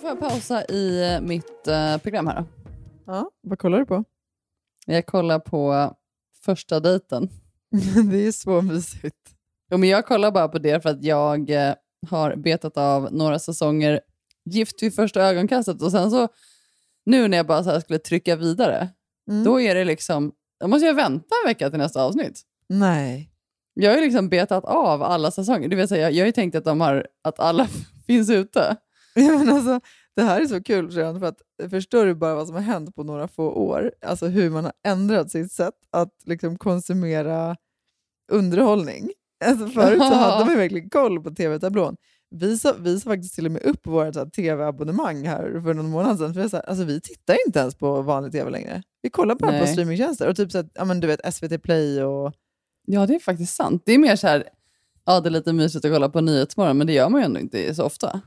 Får jag pausa i eh, mitt eh, program här då. Ja, vad kollar du på? Jag kollar på första dejten. det är så mysigt. Jo, men jag kollar bara på det för att jag eh, har betat av några säsonger Gift vid första ögonkastet och sen så nu när jag bara så skulle trycka vidare, Mm. då är det liksom, då måste jag vänta en vecka till nästa avsnitt. Nej. Jag har ju liksom betat av alla säsonger. Det vill säga, jag, jag har ju tänkt att, de har, att alla finns ute. Ja, men alltså, det här är så kul Jean, för att förstår du bara vad som har hänt på några få år? Alltså hur man har ändrat sitt sätt att liksom konsumera underhållning. Alltså förut så hade man verkligen koll på tv-tablån. Vi sa, vi sa faktiskt till och med upp vårt här tv-abonnemang här för någon månad sedan. För så här, alltså, vi tittar inte ens på vanlig tv längre. Vi kollar bara på Nej. streamingtjänster. Och typ så att, ja, men du vet, SVT Play och... Ja, det är faktiskt sant. Det är mer så här, ja det är lite mysigt att kolla på Nyhetsmorgon, men det gör man ju ändå inte så ofta.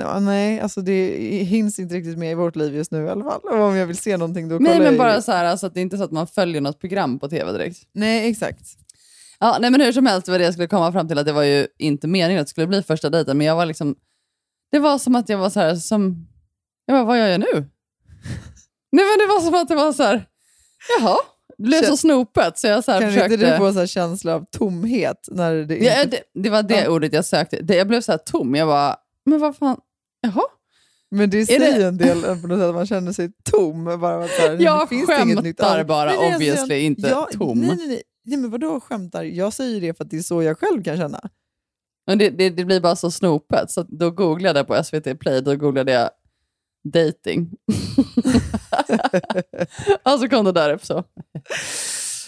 Ja, nej, alltså det hinns inte riktigt med i vårt liv just nu i alla fall. Och om jag vill se någonting då kollar Nej, men jag bara så här, alltså, att det är inte så att man följer något program på tv direkt. Nej, exakt. Ja, nej, men hur som helst var det jag skulle komma fram till att det var ju inte meningen att det skulle bli första dejten, men jag var liksom, det var som att jag var så här, som, jag bara, vad gör jag nu? nej, men det var som att det var så här, jaha, det blev så snopet så jag så här Kanske försökte... inte du så här känsla av tomhet när det inte... ja, det, det var det ordet jag sökte. Det, jag blev så här tom, jag bara, men vad fan, jaha? Men det säger det- en del på något sätt att man känner sig tom. Bara att så här, Jag det finns nytt skämtar av- bara, Nej, nej, obviously, alltså, inte jag, tom. Nej, nej, nej. nej men vadå skämtar? Jag säger det för att det är så jag själv kan känna. Men det, det, det blir bara så snopet, så då googlade jag på SVT Play, då googlade jag dating. och så kom det där upp så.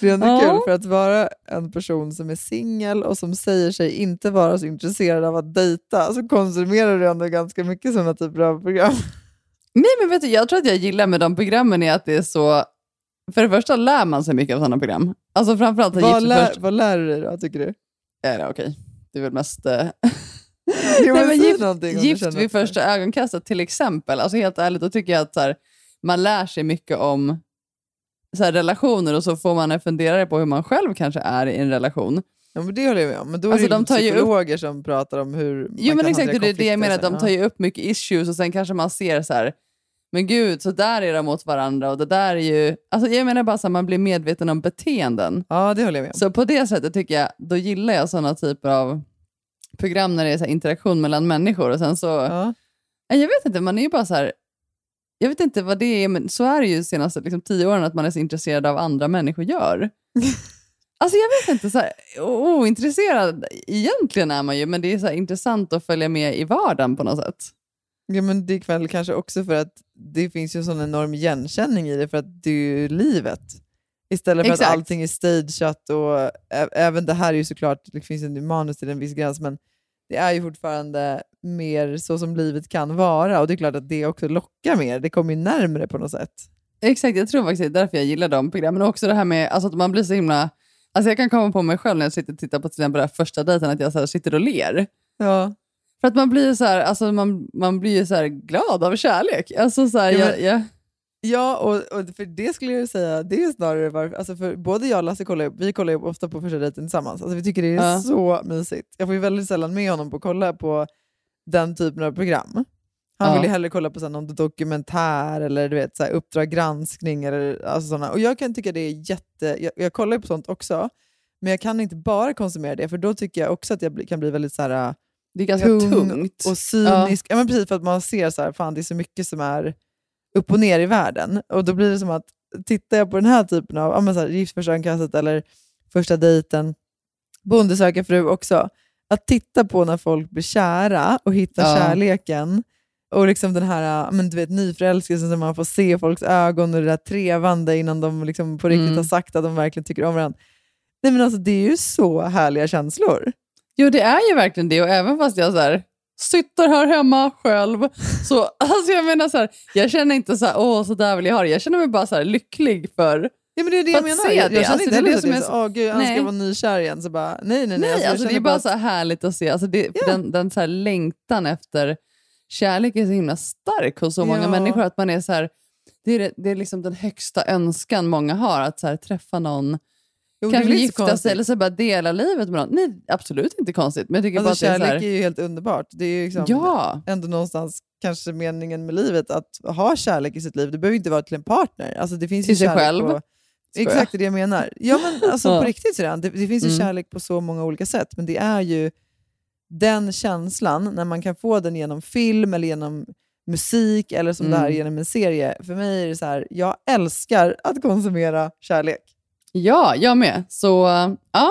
Det är ändå Ja. kul för att vara en person som är singel och som säger sig inte vara så intresserad av att dejta så konsumerar du ändå ganska mycket sådana typer av program. Nej, men vet du, jag tror att jag gillar med de programmen är att det är så... För det första lär man sig mycket av sådana program. Alltså framförallt Vad lär, första... vad lär du dig då, tycker du? Ja, det okej. Det är väl mest... eh, Jo, men men gift gift vid första ögonkastet till exempel. Alltså helt ärligt, då tycker jag att så här, man lär sig mycket om så här, relationer och så får man en funderare på hur man själv kanske är i en relation. Ja, men det håller jag med om. Men då är Alltså, det de tar ju upp- psykologer som pratar om hur man Jo, men kan exakt, hantera det är det jag menar. De tar ju upp mycket issues och sen kanske man ser så här, men gud, så där är de mot varandra och det där är ju... Alltså jag menar bara så här, man blir medveten om beteenden. Ja, det håller jag med om. Så på det sättet tycker jag, då gillar jag sådana typer av program när det är så interaktion mellan människor och sen så... Ja. Jag vet inte, man är ju bara så här... Jag vet inte vad det är, men så är det ju de senaste liksom, tio åren att man är så intresserad av vad andra människor gör. alltså jag vet inte, så här, ointresserad egentligen är man ju, men det är så intressant att följa med i vardagen på något sätt. Ja, men det är väl kanske också för att det finns ju en sån enorm igenkänning i det för att det är ju livet. Istället för Exakt. att allting är stageat och även det här är ju såklart, det finns en manus till en viss gräns, men det är ju fortfarande mer så som livet kan vara och det är klart att det också lockar mer. Det kommer ju närmare på något sätt. Exakt, jag tror faktiskt det är därför jag gillar de programmen. Och också det här med alltså att man blir så himla... Alltså jag kan komma på mig själv när jag sitter och tittar på till exempel första dejten, att jag så sitter och ler. Ja. För att man blir så här, alltså man, man blir så glad av kärlek. Alltså så här, Ja, jag, men- jag, Ja, och, och för det skulle jag säga, det är snarare varför, alltså för både jag och Lasse kollar, vi kollar ju ofta på första dejten tillsammans. Alltså vi tycker det är Ja. så mysigt. Jag får ju väldigt sällan med honom på att kolla på den typen av program. Han Ja. vill ju hellre kolla på så här, någon dokumentär eller du vet, så här, Uppdrag granskning. Eller, alltså såna. Och jag kan tycka det är jätte... Jag, jag kollar ju på sånt också, men jag kan inte bara konsumera det, för då tycker jag också att jag bli, kan bli väldigt så här, det är ganska tung tungt. och cynisk. Ja. men precis, för att man ser så här, fan det är så mycket som är upp och ner i världen. Och då blir det som att, tittar jag på den här typen av, ja, men så här, eller Första dejten, Bonde söker fru också, att titta på när folk blir kära och hittar Ja. kärleken och liksom den här men du vet, nyförälskelsen som man får se i folks ögon och det där trevande innan de liksom på riktigt Mm. har sagt att de verkligen tycker om varandra. Nej, men alltså, det är ju så härliga känslor. Jo, det är ju verkligen det. Och även fast jag så här, sitter här hemma själv, så alltså jag menar så här, jag känner inte så här, åh, så där vill jag ha det. Jag känner mig bara så här lycklig för... Ja, men det är det jag menar. Jag, det, jag känner alltså, inte det är heller det att som jag är så- åh gud, Nej. ska vara nykär igen. Så bara, nej, nej, nej. Nej, alltså, alltså, jag det är bara så här härligt att se. Alltså det, Ja. Den, den så här längtan efter kärlek är så himla stark hos så många Ja. människor. att man är så här, det är, det, det är liksom den högsta önskan många har, att så här, träffa någon, Jo, är kanske gifta sig eller så bara dela livet med någon. Nej, absolut inte konstigt. Men jag tycker Alltså, bara är kärlek är här, ju helt underbart. Det är ju liksom Ja, ändå någonstans kanske meningen med livet att ha kärlek i sitt liv. Det behöver inte vara till en partner. Alltså, det finns Till ju sig själv. På, exakt det är jag menar. Ja, men alltså, Ja. på riktigt. Det, det finns ju Mm. kärlek på så många olika sätt, men det är ju den känslan när man kan få den genom film eller genom musik eller som det här Mm. genom en serie. För mig är det så här, jag älskar att konsumera kärlek. Ja, jag med. Så ja,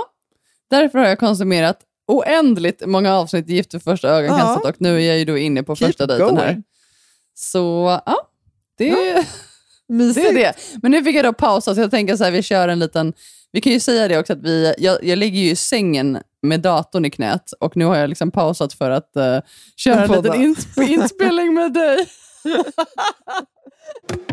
därför har jag konsumerat oändligt många avsnitt Gift vid första ögonkastet Ja. och nu är jag ju då inne på Keep första dejten här. Så ja, det, det Mysigt. är det. Men nu fick jag då pausa så jag tänker så här, vi kör en liten... Vi kan ju säga det också att vi, jag, jag ligger ju i sängen med datorn i knät och nu har jag liksom pausat för att eh, köra en liten insp- inspelning med dig.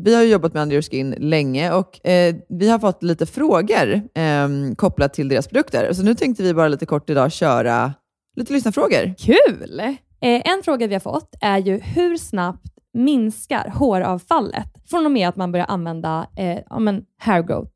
Vi har ju jobbat med Under Your Skin länge och eh, vi har fått lite frågor eh, kopplat till deras produkter. Så nu tänkte vi bara lite kort idag köra lite lyssnarfrågor. Kul! Eh, en fråga vi har fått är ju hur snabbt minskar håravfallet från och med att man börjar använda eh, ja, men hair growth?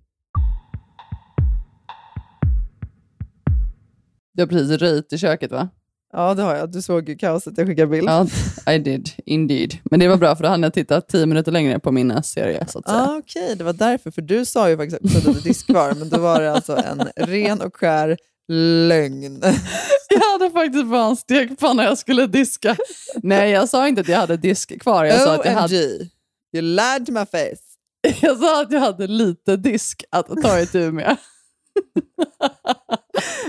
Du har precis röjt i köket va? Ja, det har jag. Du såg ju kaoset jag skickade bild. Ja, I did, indeed. Men det var bra för då hann jag titta tio minuter längre på min serie. Så att säga. Ah, Okej, det var därför. För du sa ju faktiskt att du hade disk kvar, men då var det alltså en ren och skär lögn. Jag hade faktiskt bara en stekpanna jag skulle diska. Nej, jag sa inte att jag hade disk kvar. Jag sa, att jag, hade, you lied to my face. jag sa att jag hade lite disk att ta itu med.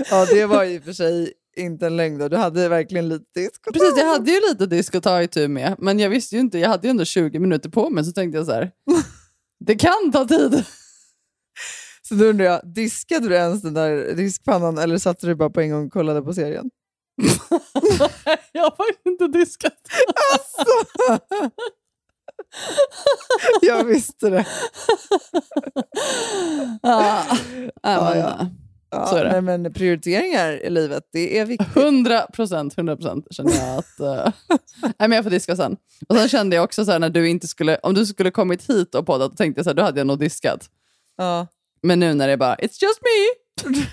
Ja, det var ju i och för sig inte en lögn. Då. Du hade verkligen lite disk. att ta Precis, jag hade ju lite disk att ta itu med, men jag visste ju inte. Jag hade ju ändå 20 minuter på mig, så tänkte jag så här. Det kan ta tid. Så då undrar jag, diskade du ens den där diskpannan eller satte du bara på en gång och kollade på serien? jag har faktiskt inte diskat. Alltså. Jag visste det. Ja, Ja, ja, ja. Ja. Nej, men prioriteringar i livet, det är viktigt. 100 procent, 100 procent kände jag att... Uh, nej, men jag får diska sen. Och sen kände jag också så här, när du inte skulle, om du skulle kommit hit och poddat, tänkte jag så här, då hade jag nog diskat. Ja. Men nu när det är bara, it's just me!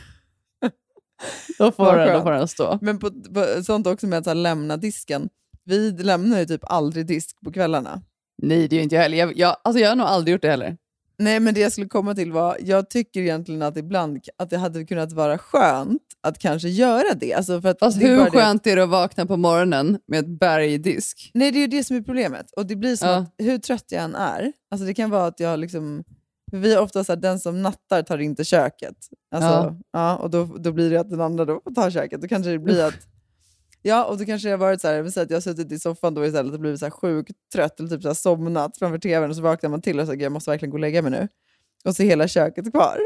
då, får den, då får den stå. Men på, på, sånt också med att här, lämna disken. Vi lämnar ju typ aldrig disk på kvällarna. Nej, det är ju inte jag heller. Jag, jag, alltså jag har nog aldrig gjort det heller. Nej, men det jag skulle komma till var, jag tycker egentligen att ibland att det hade kunnat vara skönt att kanske göra det. Alltså för att är hur det- skönt är det att vakna på morgonen med ett berg disk? Nej, det är ju det som är problemet. Och det blir som Ja. att hur trött jag än är, alltså det kan vara att jag liksom... Vi är ofta så här, den som nattar tar inte köket. Alltså, ja. Ja. och då, då blir det att den andra då får ta köket. Då kanske det blir att... Ja, och då kanske det har varit så här, att jag har suttit i soffan då istället och blivit så här sjukt trött eller typ så här somnat framför tvn och så vaknar man till och säger jag måste verkligen gå och lägga mig nu. Och så är hela köket kvar.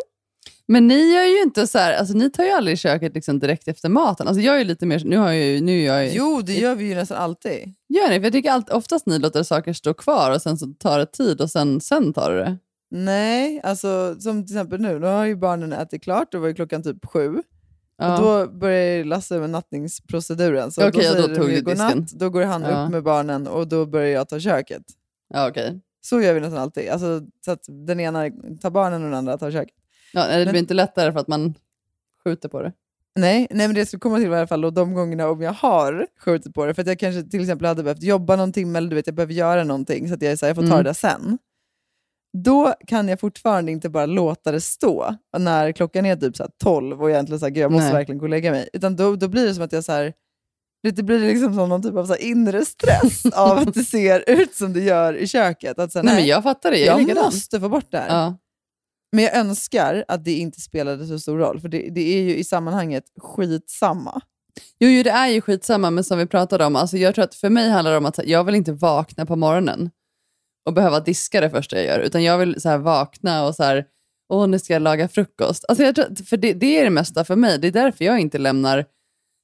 Men ni gör ju inte så här, alltså ni tar ju aldrig i köket liksom direkt efter maten. Alltså jag är lite mer, nu har jag ju, nu är jag ju, Jo, det gör vi ju nästan alltid. Gör ni? För jag tycker allt, oftast ni låter saker stå kvar och sen så tar det tid och sen, sen tar du det. Nej, alltså som till exempel nu, nu har ju barnen ätit klart, då var ju klockan typ sju. Ja. Och då börjar Lasse med nattningsproceduren. Så Okej, då och då tog du godnatt, då går han Ja. upp med barnen och då börjar jag ta köket. Ja, okej. Så gör vi nästan alltid. Alltså, så att den ena tar barnen och den andra tar köket. Ja, det Men- blir inte lättare för att man skjuter på det. Nej, nej, men det jag skulle komma till var i alla fall då, de gångerna om jag har skjutit på det, för att jag kanske till exempel hade behövt jobba någon timme eller du vet, jag behöver göra någonting så att jag, så här, jag får ta Mm. det där sen. Då kan jag fortfarande inte bara låta det stå när klockan är typ så här 12 och jag egentligen så här, "Gud, jag måste Nej. verkligen gå och lägga mig. Utan då, då blir det som att jag så här, det blir liksom som någon typ av så inre stress av att det ser ut som det gör i köket. Att så här, Nej, nej, men jag fattar det. Jag, jag måste få bort det här. Ja. Men jag önskar att det inte spelade så stor roll, för det, det är ju i sammanhanget skitsamma. Jo, jo, det är ju skitsamma, men som vi pratade om, alltså jag tror att för mig handlar det om att jag vill inte vakna på morgonen och behöva diska det första jag gör, utan jag vill så här vakna och så här, åh, nu ska jag laga frukost. Alltså jag tror, för det, det är det mesta för mig. Det är därför jag inte lämnar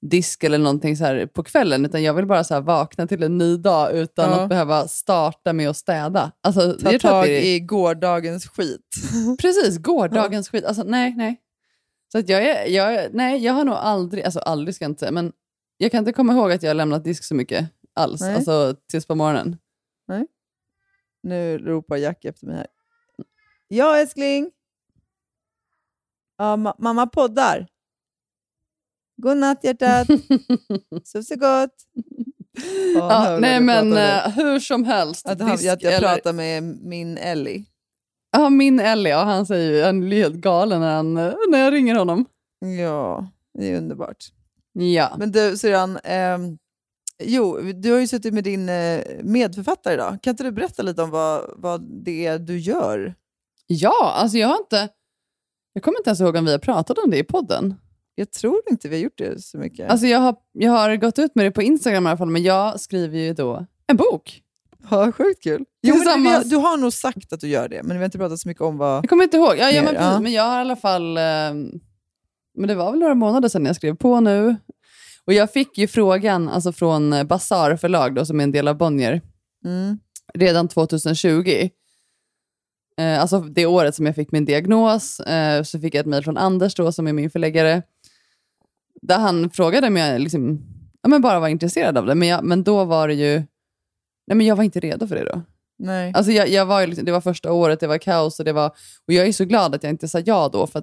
disk eller någonting så här på kvällen, utan jag vill bara så här vakna till en ny dag utan Ja. att behöva starta med att städa. Alltså, Ta tag det är, i gårdagens skit. Precis, gårdagens skit. Alltså, nej, nej. Så att jag, är, jag, är- nej, jag har nog aldrig, alltså aldrig ska jag inte säga, men jag kan inte komma ihåg att jag har lämnat disk så mycket alls, Nej. alltså tills på morgonen. Nu ropar Jack efter mig här. Ja, älskling. Ja, ma- mamma poddar. God natt hjärtat. Sov så gott. Ja, Ja, nej men eh, hur som helst. Att, han, disk att jag eller- pratar med min Ellie. Ja, min Ellie, ja, han säger ju, han blir helt galen när, han, eh, när jag ringer honom. Ja, det är underbart. Ja. Men du syrran, ehm, jo, du har ju suttit med din eh, medförfattare idag. Kan inte du berätta lite om vad, vad det är du gör? ja, alltså jag har inte, jag kommer inte ens ihåg om vi har pratat om det i podden. Jag tror inte vi har gjort det så mycket. Alltså jag har, jag har gått ut med det på Instagram i alla fall, men jag skriver ju då en bok. Ja, sjukt kul. Jo, men du, Tillsammans- du har nog sagt att du gör det, men vi har inte pratat så mycket om vad... Jag kommer inte ihåg. Ja, ja, men, precis, ja. men jag har i alla fall... Eh, men det var väl några månader sedan jag skrev på nu. Och jag fick ju frågan alltså från Bazar förlag, då, som är en del av Bonnier, Mm. redan 2020. Eh, alltså det året som jag fick min diagnos, eh, så fick jag ett mejl från Anders, då, som är min förläggare, där han frågade om jag liksom, ja, men bara var intresserad av det. Men, jag, men då var det ju... Nej, men jag var inte redo för det då. Nej. Alltså jag, jag var ju liksom, det var första året, det var kaos och, det var, och jag är så glad att jag inte sa ja då, för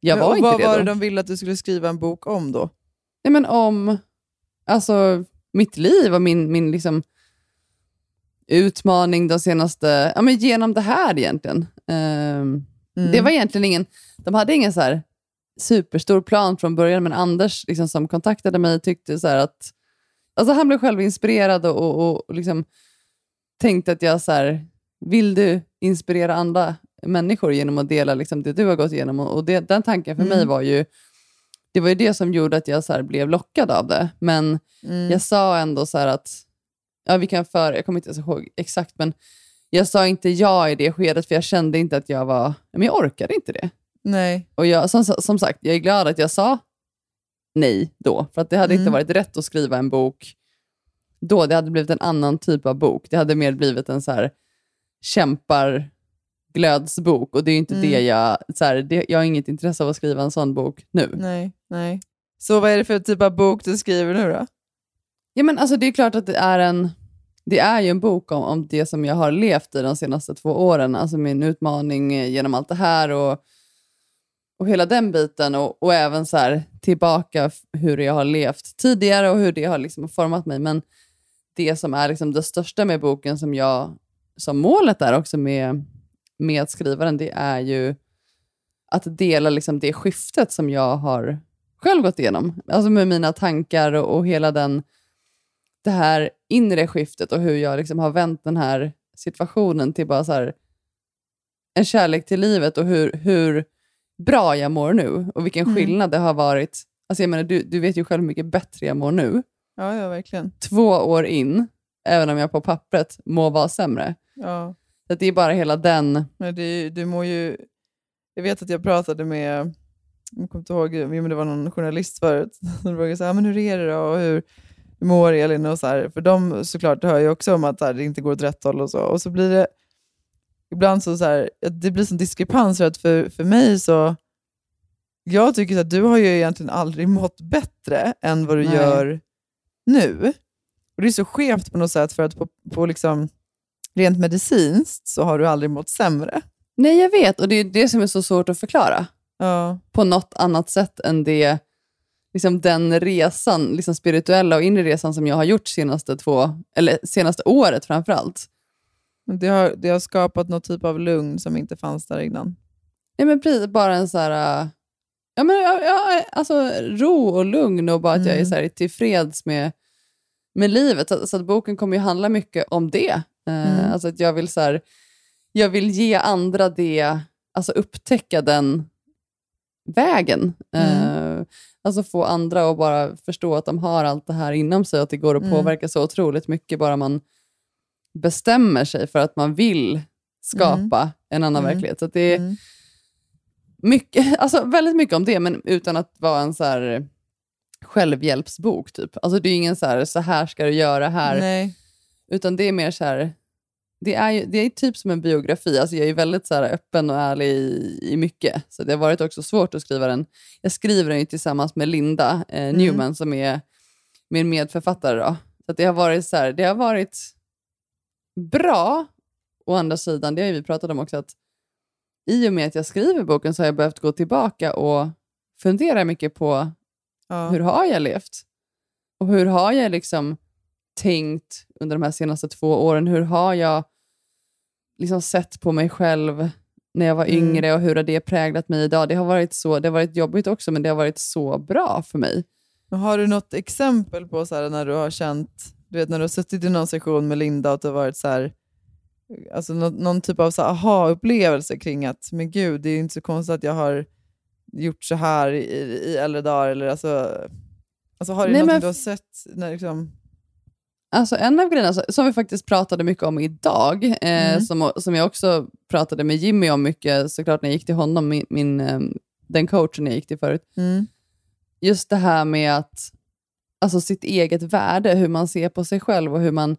jag Men, var inte vad redo. var det de ville att du skulle skriva en bok om då? Nej, men om alltså, mitt liv och min, min liksom, utmaning de senaste, ja, men genom det här egentligen. Ehm, Mm. Det var egentligen ingen, de hade ingen så här superstor plan från början, men Anders liksom, som kontaktade mig tyckte så här att, alltså han blev själv inspirerad och, och, och liksom tänkte att jag så här, vill du inspirera andra människor genom att dela liksom, det du har gått igenom? Och det, den tanken för mig Mm. var ju, det var ju det som gjorde att jag så blev lockad av det. Men Mm. jag sa ändå så här att, ja vi kan föra, jag kommer inte ens ihåg exakt, men jag sa inte ja i det skedet för jag kände inte att jag var, men jag orkade inte det. Nej. Och jag, som, som sagt, jag är glad att jag sa nej då, för att det hade inte Mm. varit rätt att skriva en bok då. Det hade blivit en annan typ av bok. Det hade mer blivit en så här kämpar glödsbok och det är inte Mm. det jag... Så här, det, jag har inget intresse av att skriva en sån bok nu. Nej, nej. Så vad är det för typ av bok du skriver nu då? Ja, men alltså, det är klart att det är en, det är ju en bok om, om det som jag har levt i de senaste två åren. Alltså min utmaning genom allt det här och, och hela den biten. Och, och även så här, tillbaka hur jag har levt tidigare och hur det har liksom format mig. Men det som är liksom det största med boken som jag som målet är också med, med att skriva den, det är ju att dela liksom det skiftet som jag har själv gått igenom. Alltså med mina tankar och, och hela den det här inre skiftet och hur jag liksom har vänt den här situationen till bara så här, en kärlek till livet och hur, hur bra jag mår nu och vilken Mm. skillnad det har varit. Alltså jag menar, du, du vet ju själv hur mycket bättre jag mår nu. Ja, ja verkligen. Två år in, även om jag på pappret må vara sämre. Ja. Så det är bara hela den... Men det, du mår ju... Jag vet att jag pratade med, jag kommer inte ihåg, men det var någon journalist förut, som frågade så här, men hur är det då? Och hur, hur mår Elin? Och så här, för de såklart hör ju också om att här, det inte går åt rätt håll och så. Och så blir det ibland så, så här, det blir sån diskrepans för att för, för mig så, jag tycker att du har ju egentligen aldrig mått bättre än vad du Nej. gör nu. Och Det är så skevt på något sätt för att på, på liksom, rent medicinskt så har du aldrig mått sämre. Nej, jag vet och det är det som är så svårt att förklara. Ja. på något annat sätt än det, liksom den resan, liksom spirituella och inre resan som jag har gjort senaste två, eller senaste året framför allt. Men Det har, det har skapat någon typ av lugn som inte fanns där innan. Nej, men precis, bara en så här, ja, men, ja, alltså, ro och lugn och bara att jag är Mm. så här, tillfreds med, med livet. Så, så att boken kommer ju handla mycket om det. Eh, Mm. Alltså att jag vill så här, jag vill ge andra det, alltså upptäcka den vägen. Eh, alltså få andra att bara förstå att de har allt det här inom sig och att det går att Mm. påverka så otroligt mycket bara man bestämmer sig för att man vill skapa en annan Mm. verklighet. Så det är Mm. mycket, alltså väldigt mycket om det, men utan att vara en så här självhjälpsbok. Typ. Alltså det är ingen så här, så här ska du göra här. Nej. Utan det är mer så här, det är, ju, det är typ som en biografi. Alltså jag är väldigt så här öppen och ärlig i, i mycket. Så det har varit också svårt att skriva den. Jag skriver den ju tillsammans med Linda eh, Newman som är min medförfattare. Då. Så det har varit så här, det har varit bra. Å andra sidan, det har ju vi pratat om också, att i och med att jag skriver boken så har jag behövt gå tillbaka och fundera mycket på Ja. hur har jag levt? Och hur har jag liksom tänkt under de här senaste två åren? Hur har jag liksom sett på mig själv när jag var Mm. yngre och hur har det präglat mig idag? Det har varit så, det har varit jobbigt också, men det har varit så bra för mig. Men Har du något exempel på så här, när du har känt, du vet när du har suttit i någon session med Linda och det har varit så här, alltså någon, någon typ av aha-upplevelse kring att, men gud, det är inte så konstigt att jag har gjort så här i, i äldre dagar. Eller alltså, alltså har du Nej, något men du har sett? När, liksom, Alltså en av grejerna som vi faktiskt pratade mycket om idag, eh, Mm. som, som jag också pratade med Jimmy om mycket, såklart när jag gick till honom, min, min, eh, den coachen jag gick till förut, mm, just det här med att, alltså sitt eget värde, hur man ser på sig själv och hur man,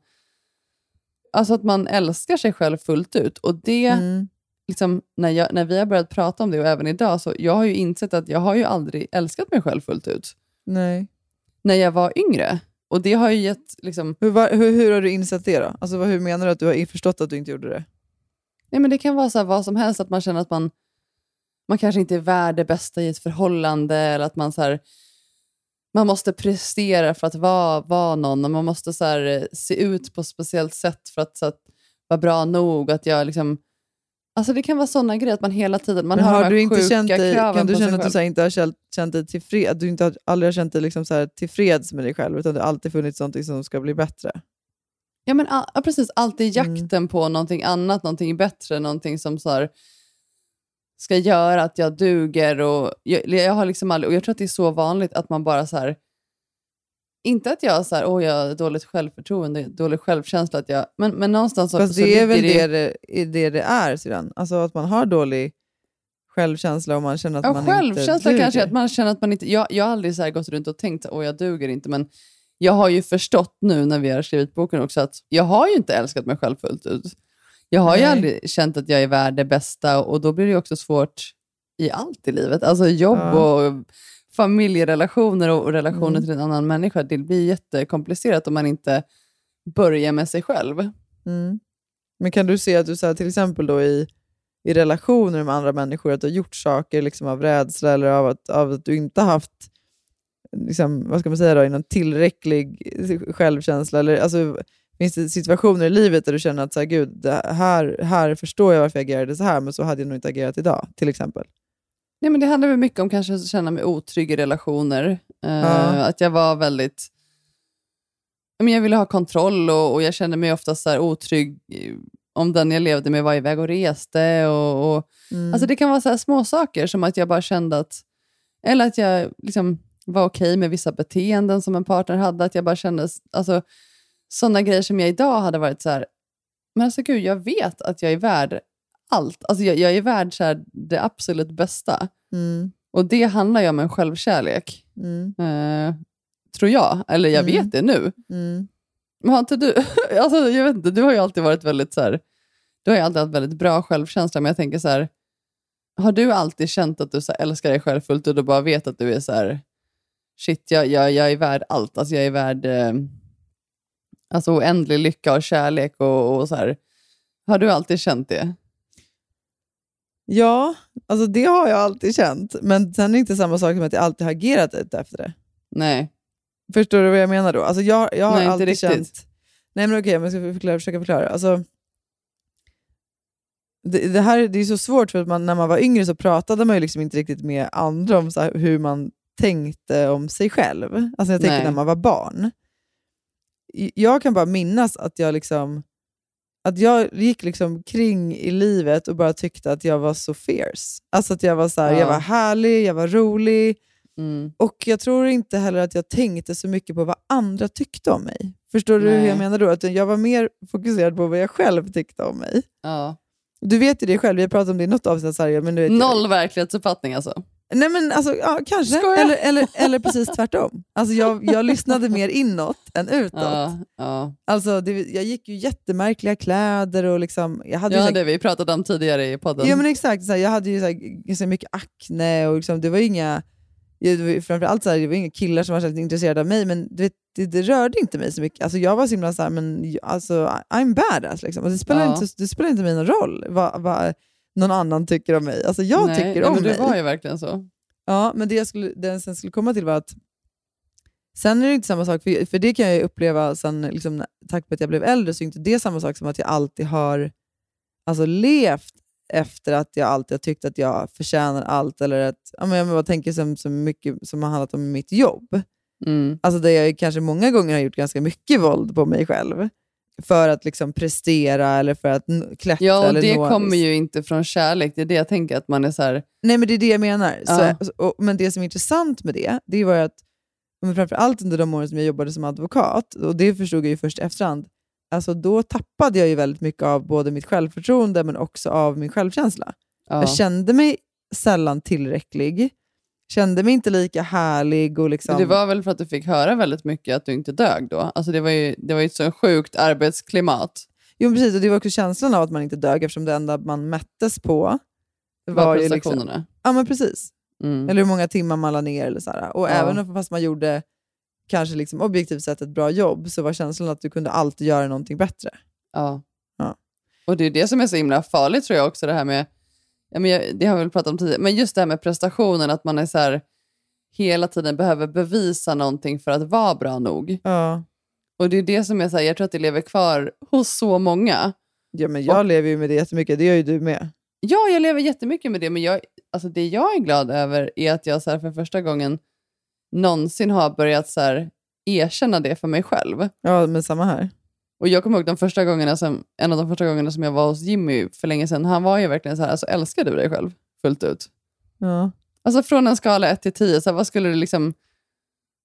alltså att man älskar sig själv fullt ut. Och det, mm, liksom, när, jag, när vi har börjat prata om det och även idag, så jag har ju insett att jag har ju aldrig älskat mig själv fullt ut. nej. När jag var yngre. Och det har ju gett, liksom, Hur, var, hur, hur har du insett det då? Alltså, hur menar du att du har förstått att du inte gjorde det? Nej, men det kan vara så här, vad som helst, att man känner att man, man kanske inte är värd det bästa i ett förhållande, eller att man så här, man måste prestera för att vara, vara någon, och man måste så här, eh, se ut på ett speciellt sätt för att, så att vara bra nog. Att jag liksom, alltså det kan vara sådana grejer, att man hela tiden man Men har, har du inte känt dig, kan du känna att du inte har känt, känt dig tillfreds, att du inte har, aldrig har känt dig liksom så här, tillfreds med dig själv, utan det har alltid funnits någonting som ska bli bättre? Ja, men, ja, precis. Alltid Mm. jakten på någonting annat, någonting bättre, någonting som så här, ska göra att jag duger. Och jag, jag, har liksom aldrig, och jag tror att det är så vanligt att man bara så här, inte att jag så här, jag har dåligt självförtroende, dålig självkänsla, att jag, men, men någonstans Fast så det är väl det det, är det det är sedan? Alltså att man har dålig självkänsla och man känner att Ja, man självkänsla inte duger. kanske, att man känner att man inte... Jag, jag har aldrig så här gått runt och tänkt att jag duger inte, men jag har ju förstått nu när vi har skrivit boken också att jag har ju inte älskat mig själv fullt ut. Jag har ju Nej. aldrig känt att jag är värd det bästa och då blir det ju också svårt i allt i livet. Alltså jobb Ja. och familjerelationer och och relationer Mm. till en annan människa. Det blir jättekomplicerat om man inte börjar med sig själv. Mm. Men kan du se att du så här, till exempel då i, i relationer med andra människor, att du har gjort saker liksom av rädsla eller av att, av att du inte haft liksom, vad ska man säga då, någon tillräcklig självkänsla? Eller, alltså, finns det situationer i livet där du känner att så här, Gud, här, här förstår jag varför jag agerade så här, men så hade jag nog inte agerat idag, till exempel? Nej, men det handlar väl mycket om kanske att känna mig otrygg i relationer. Ja. Att jag var väldigt... Men jag ville ha kontroll och, och jag kände mig ofta så här otrygg om den jag levde med var iväg och reste. Och, och, Mm. Alltså det kan vara så här små saker som att jag bara kände att... Eller att jag liksom var okej med vissa beteenden som en partner hade. Att jag bara kände... Alltså, sådana grejer som jag idag hade varit så här... Men alltså gud, jag vet att jag är värd allt. Alltså jag, jag är värd så här, det absolut bästa. Mm. Och det handlar ju om en självkärlek. Mm. Eh, tror jag. Eller jag Mm. vet det nu. Mm. Men har inte du... alltså, jag vet inte, du har ju alltid varit väldigt så här, Du har ju alltid haft väldigt bra självkänsla, men jag tänker så här... Har du alltid känt att du så älskar dig själv fullt ut och bara vet att du är så här... Shit, jag, jag, jag är värd allt. Alltså jag är värd eh, alltså oändlig lycka och kärlek och, och så här. Har du alltid känt det? Ja, alltså det har jag alltid känt. Men sen är det inte samma sak som att jag alltid har agerat ut efter det. Nej. Förstår du vad jag menar då? Alltså jag, jag har Nej, inte alltid riktigt. känt... Nej men okej, jag ska förklara, försöka förklara. Alltså, det, det här det är så svårt för att man, när man var yngre så pratade man ju liksom inte riktigt med andra om så här, hur man tänkte om sig själv. Alltså jag tänker när man var barn. Jag kan bara minnas att jag liksom att jag gick liksom kring i livet och bara tyckte att jag var så fierce. Alltså att jag var, så här, Ja. jag var härlig, jag var rolig. Mm. Och jag tror inte heller att jag tänkte så mycket på vad andra tyckte om mig. Förstår du hur Nej. jag menar då? Att jag var mer fokuserad på vad jag själv tyckte om mig. Ja. Du vet ju det själv, vi har pratat om det i något avsnitt. Så här, men du vet, Noll verklighetsuppfattning alltså. Nej men alltså, ja, kanske. Eller, eller, eller precis tvärtom. Alltså, jag, jag lyssnade mer inåt än utåt. Ja, ja. Alltså, det, jag gick ju jättemärkliga kläder och liksom, jag hade ju ja så här- det vi pratade om tidigare i podden. Ja men exakt, så här, jag hade ju så här, ganska mycket akne och liksom, det var ju inga, ja, det var ju framförallt så här, det var inga killar som var särskilt intresserade av mig, men du vet, det, det rörde inte mig så mycket. Alltså, jag var så himla så här, men alltså, I'm badass. Liksom. Och det, spelar Ja. inte, det spelar inte mig någon roll vad, vad någon annan tycker om mig. Alltså, jag Nej, tycker nej, om men mig. Du var ju verkligen så. Ja, men det jag skulle, det jag sen skulle komma till var att Sen är det inte samma sak, för, för det kan jag uppleva sen, liksom, tack vare att jag blev äldre, så är inte det samma sak som att jag alltid har alltså, levt efter att jag alltid har tyckt att jag förtjänar allt. Eller att, ja, men jag bara tänker som, som mycket som har handlat om mitt jobb. Mm. Alltså där jag kanske många gånger har gjort ganska mycket våld på mig själv. För att liksom prestera eller för att klättra. Ja, och det kommer ju inte från kärlek. Det är det jag tänker, att man är så här... Nej, men det är det jag menar. Ja. Så, och, men det som är intressant med det, det var ju att men framför allt under de åren som jag jobbade som advokat, och det förstod jag ju först efterhand, alltså då tappade jag ju väldigt mycket av både mitt självförtroende men också av min självkänsla. Ja. Jag kände mig sällan tillräcklig, kände mig inte lika härlig. Och liksom, Det var väl för att du fick höra väldigt mycket att du inte dög då? Alltså det var ju, det var ju ett så sjukt arbetsklimat. Jo, precis, och det var också känslan av att man inte dög eftersom det enda man mättes på Var var liksom, prestationerna. Ja, men precis. Mm. Eller hur många timmar man la ner. Eller så här. Och Ja. även om fast man gjorde kanske liksom objektivt sett ett bra jobb så var känslan att du kunde alltid göra någonting bättre. Ja. Ja. Och det är det som är så himla farligt tror jag också, det här med, ja, men jag, det har vi väl pratat om tidigare, men just det här med prestationen, att man är så här, hela tiden behöver bevisa någonting för att vara bra nog. Ja. Och det är det som är så här, jag tror att det lever kvar hos så många. Ja, men jag lever ju med det jättemycket, det gör ju du med. Ja, jag lever jättemycket med det, men jag, alltså det jag är glad över är att jag så här, för första gången någonsin har börjat så här, erkänna det för mig själv. Ja, men samma här. Och jag kommer ihåg de första gångerna som, en av de första gångerna som jag var hos Jimmy för länge sedan. Han var ju verkligen så här, alltså, älskar du dig själv fullt ut? Ja. Alltså från en skala 1 till 10, så här, vad skulle du liksom...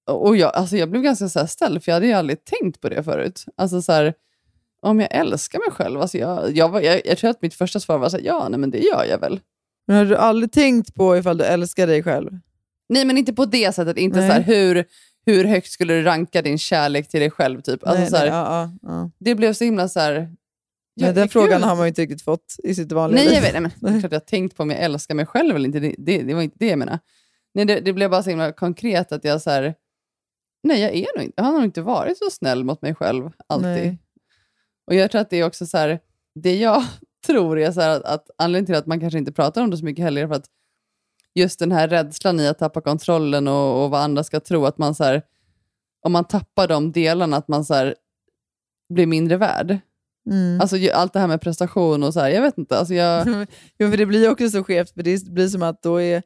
Och jag, alltså jag blev ganska så här ställd, för jag hade ju aldrig tänkt på det förut. Alltså så här, om jag älskar mig själv, alltså jag, jag, jag, jag tror att mitt första svar var så här, ja, nej, men det gör jag väl. Men har du aldrig tänkt på ifall du älskar dig själv? Nej, men inte på det sättet. Inte Nej. så här, hur, hur högt skulle du ranka din kärlek till dig själv? Typ. Alltså, Nej, så här, nej, ja, ja. Det blev så himla så här... Men den frågan har man ju inte riktigt fått i sitt vanliga Nej, liv. jag vet. Nej, men, det är klart jag har tänkt på om jag älskar mig själv eller inte. Det, det, det var inte det jag menade. Nej, det, det blev bara så himla konkret att jag så här, nej, jag, är nog inte, jag har nog inte varit så snäll mot mig själv alltid. Nej. Och jag tror att det är också så här, det jag tror är så här att, att anledningen till att man kanske inte pratar om det så mycket heller är för att just den här rädslan i att tappa kontrollen och, och vad andra ska tro, att man så här, om man tappar de delarna, att man så här, blir mindre värd. Mm. Alltså allt det här med prestation och så här, jag vet inte. Alltså jag, jo, för det blir ju också så skevt, för det blir som att då är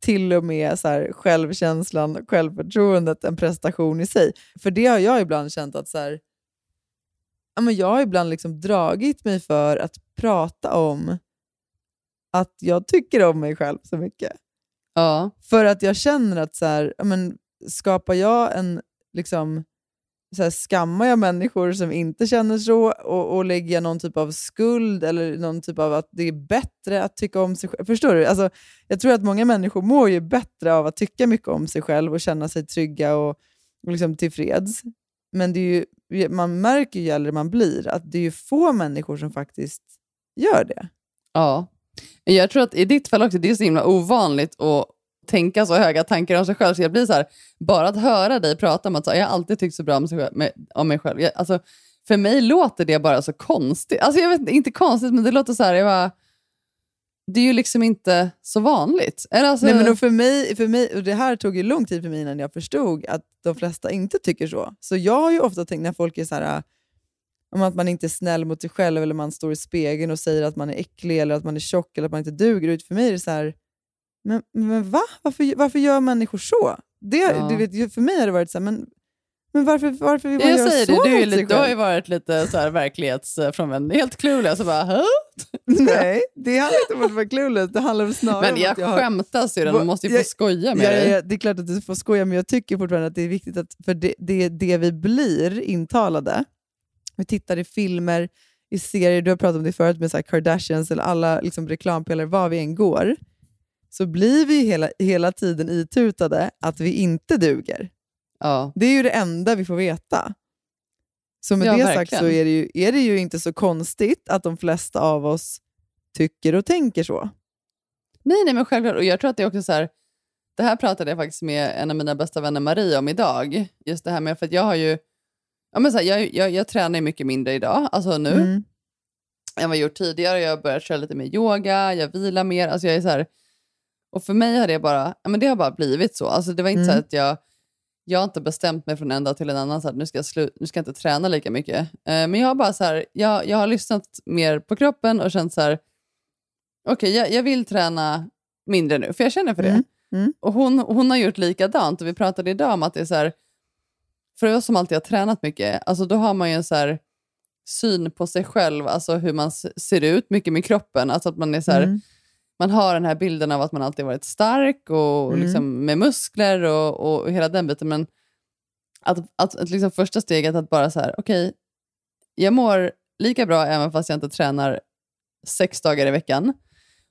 till och med så här, självkänslan och självförtroendet en prestation i sig. För det har jag ibland känt att så här, ja, men jag har ibland liksom dragit mig för att prata om att jag tycker om mig själv så mycket. ja. För att jag känner att så här, men, skapar jag en, liksom, så här, skammar jag människor som inte känner så och, och lägger jag någon typ av skuld eller någon typ av att det är bättre att tycka om sig själv. Förstår du? Alltså, jag tror att många människor mår ju bättre av att tycka mycket om sig själv och känna sig trygga och, och liksom tillfreds. Men det är ju, man märker ju äldre man blir att det är ju få människor som faktiskt gör det. Ja. Jag tror att i ditt fall också, det är så himla ovanligt att tänka så höga tankar om sig själv. Så jag blir så här, bara att höra dig prata om att så, här, jag har alltid tyckt så bra om, sig själv, med, om mig själv. Jag, alltså, för mig låter det bara så konstigt. Alltså jag vet inte, konstigt, men det låter så här, jag bara, det är ju liksom inte så vanligt. Eller alltså, Nej, men för mig, för mig, och det här tog ju lång tid för mig innan jag förstod att de flesta inte tycker så. Så jag har ju ofta tänkt när folk är så här, om att man inte är snäll mot sig själv eller man står i spegeln och säger att man är äcklig eller att man är tjock eller att man inte duger. Ut för mig är det så här, men, men va? Varför, varför gör människor så? Det, Ja. du vet, för mig har det varit så här, men, men varför, varför vill man jag göra säger så det, du, är lite, du har ju varit lite så här verklighetsfrånvänd, helt clueless. Och bara? Nej, det handlar inte om att vara clueless. Det handlar väl snarare Men om jag att jag har... skämtar syrran, man måste ju få Jag- skoja med Ja, dig. ja, ja, det är klart att du får skoja, men jag tycker fortfarande att det är viktigt att, för det, det, det vi blir intalade, vi tittar i filmer, i serier, du har pratat om det förut med så Kardashians eller alla liksom reklampelare, var vi än går, så blir vi hela, hela tiden itutade att vi inte duger. Ja. Det är ju det enda vi får veta. Så med Ja, det sagt verkligen. så är det, ju, är det ju inte så konstigt att de flesta av oss tycker och tänker så. Nej, nej, men självklart. Och jag tror att det är också så här, det här pratade jag faktiskt med en av mina bästa vänner Maria om idag. Just det här med, för att jag har ju, ja men så här, jag, jag, jag tränar mycket mindre idag, alltså nu, Mm. än vad jag gjort tidigare. Jag har börjat köra lite mer yoga, jag vilar mer. Alltså jag är så här, och för mig har det bara, ja men det har bara blivit så. Alltså det var inte så Mm. att jag, jag har inte bestämt mig från en dag till en annan, så att nu ska jag, slu, nu ska jag inte träna lika mycket. Eh, men jag har bara så här, jag, jag har lyssnat mer på kroppen och känt så här, okej jag, jag vill träna mindre nu, för jag känner för det. Mm, mm. Och hon, hon har gjort likadant och vi pratade idag om att det är så här, för oss som alltid har tränat mycket, alltså då har man ju en så här syn på sig själv, alltså hur man ser ut, mycket med kroppen. Alltså att man är så här, Mm. man har den här bilden av att man alltid varit stark och Mm. liksom med muskler och, och hela den biten. Men att, att, att liksom första steget att bara så här, okej, jag mår lika bra även fast jag inte tränar sex dagar i veckan.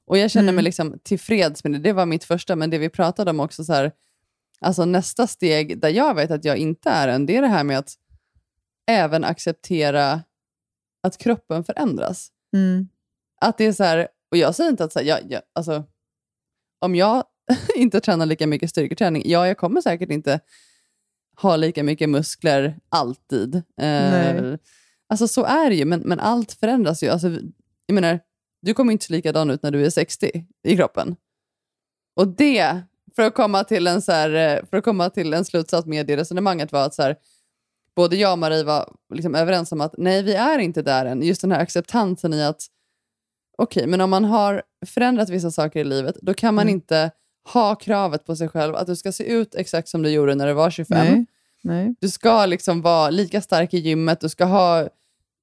Och jag känner Mm. mig liksom tillfreds med det. Det var mitt första, men det vi pratade om också, så här, alltså nästa steg där jag vet att jag inte är än, det är det här med att även acceptera att kroppen förändras. Mm. Att det är så här, och jag säger inte att så här, jag, jag, alltså, om jag inte tränar lika mycket styrketräning, ja, jag kommer säkert inte ha lika mycket muskler alltid. Eh, alltså så är det ju, men, men allt förändras ju. Alltså, jag menar, du kommer inte se likadan ut när du är 60 i kroppen. Och det, för att komma till en, så här, eh, för att komma till en slutsats med det resonemanget var att så här, både jag och Marie var liksom överens om att nej, vi är inte där än. Just den här acceptansen i att okej, men om man har förändrat vissa saker i livet, då kan man Mm. inte ha kravet på sig själv att du ska se ut exakt som du gjorde när du var 25. Nej. Nej. Du ska liksom vara lika stark i gymmet, du ska ha,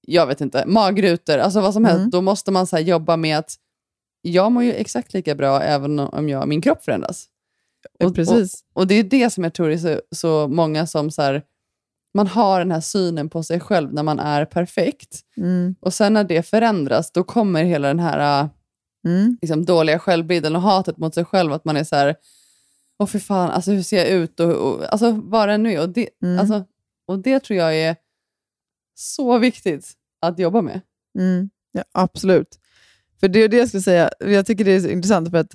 jag vet inte, magrutor, alltså vad som helst. Mm. Då måste man så jobba med att jag mår ju exakt lika bra även om jag, min kropp förändras. Ja, precis. Och, och det är det som jag tror är så, så många som så här, man har den här synen på sig själv när man är perfekt. Mm. Och sen när det förändras, då kommer hela den här äh, Mm. liksom, dåliga självbilden och hatet mot sig själv. Att man är så här, åh för fan, alltså, hur ser jag ut? Och, och, alltså vad det nu är. Och det, Mm. alltså, och det tror jag är så viktigt att jobba med. Mm, ja, absolut. För det är det jag skulle säga. Jag tycker det är så intressant för att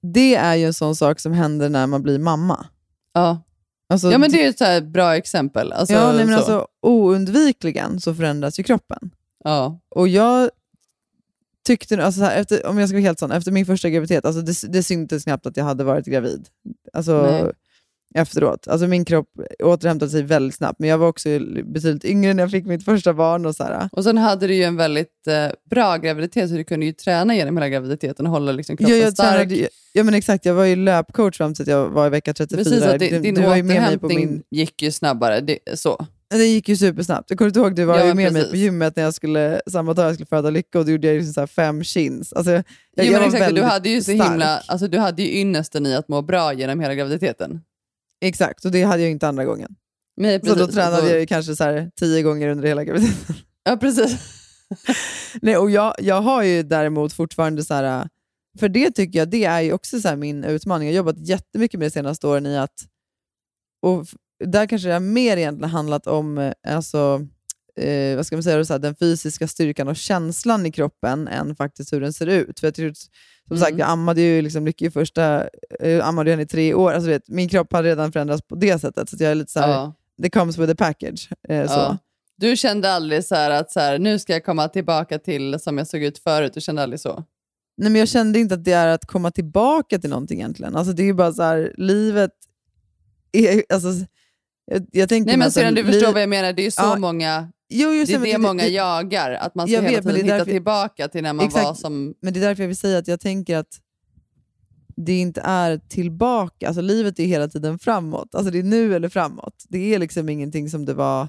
det är ju en sån sak som händer när man blir mamma. Ja. Alltså, ja, men det är ju ett så här bra exempel. Alltså, ja, nej, men så. alltså, oundvikligen så förändras ju kroppen. ja. Och jag tyckte, alltså så här, efter, om jag ska vara helt sån, efter min första graviditet, alltså det, det syntes knappt att jag hade varit gravid. Alltså, Nej. Efteråt. Alltså min kropp återhämtade sig väldigt snabbt, men jag var också betydligt yngre när jag fick mitt första barn. Och så här. Och sen hade du ju en väldigt eh, bra graviditet, så du kunde ju träna genom hela graviditeten och hålla liksom, Ja, kroppen jag stark. tränade, ja, men exakt, jag var ju löpcoach fram till att jag var i vecka 34. Precis, att Du- din, din du mig på återhämtning min... gick ju snabbare. Det, så. Det gick ju supersnabbt. Jag kommer inte ihåg, du var Ja, ju med mig precis. på gymmet när jag skulle, samma dag jag skulle föda Lycka och då gjorde jag liksom så fem chins. Alltså, jag, jo, jag exakt, du hade ju så stark. himla, alltså, du hade ju ynnesten i att må bra genom hela graviditeten. Exakt, och det hade jag inte andra gången. Nej, Så då precis. tränade Och- jag ju kanske så här tio gånger under hela graviditeten. Ja, precis. Nej, och jag, jag har ju däremot fortfarande så här, för det tycker jag, det är ju också så här min utmaning. Jag har jobbat jättemycket med det senaste åren i att, och där kanske det har mer egentligen handlat om eh, alltså, eh, vad ska man säga, så här, den fysiska styrkan och känslan i kroppen än faktiskt hur den ser ut. För jag tror, som Mm. sagt, jag ammade ju liksom Lykke i första, eh, ammade henne i tre år. Alltså, vet, min kropp har redan förändrats på det sättet. Så jag är lite så här, Ja. det comes with a package. Eh, så. Ja. Du kände aldrig så att så här, nu ska jag komma tillbaka till som jag såg ut förut. Du kände aldrig så? Nej, men jag kände inte att det är att komma tillbaka till någonting egentligen. Alltså, det är ju bara så här, livet är... Alltså, jag, jag tänker Nej, men syrran, du förstår vad jag menar. Det är ju så Ja, många, Jo, det är men det många det- jagar. Att man ska Jag hela vet, tiden det är hitta tillbaka till när man Exakt. var som... Men det är därför jag vill säga att jag tänker att det inte är tillbaka. Alltså, livet är hela tiden framåt. Alltså, det är nu eller framåt. Det är liksom ingenting som det var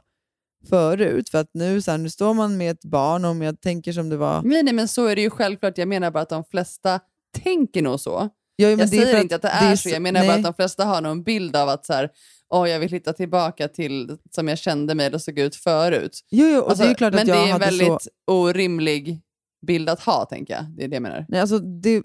förut. För att nu, så här, nu står man med ett barn, om jag tänker som det var... Nej, nej, men så är det ju självklart. Jag menar bara att de flesta tänker nog så. Ja, jag det är säger inte att det är, så. Jag menar bara nej. att de flesta har någon bild av att så här, Åh, jag vill hitta tillbaka till som jag kände mig eller såg ut förut. Jo, jo, och Alltså, det är klart men att jag det är en väldigt så... orimlig bild att ha, tänker jag. Det är det jag menar. Nej, alltså, det...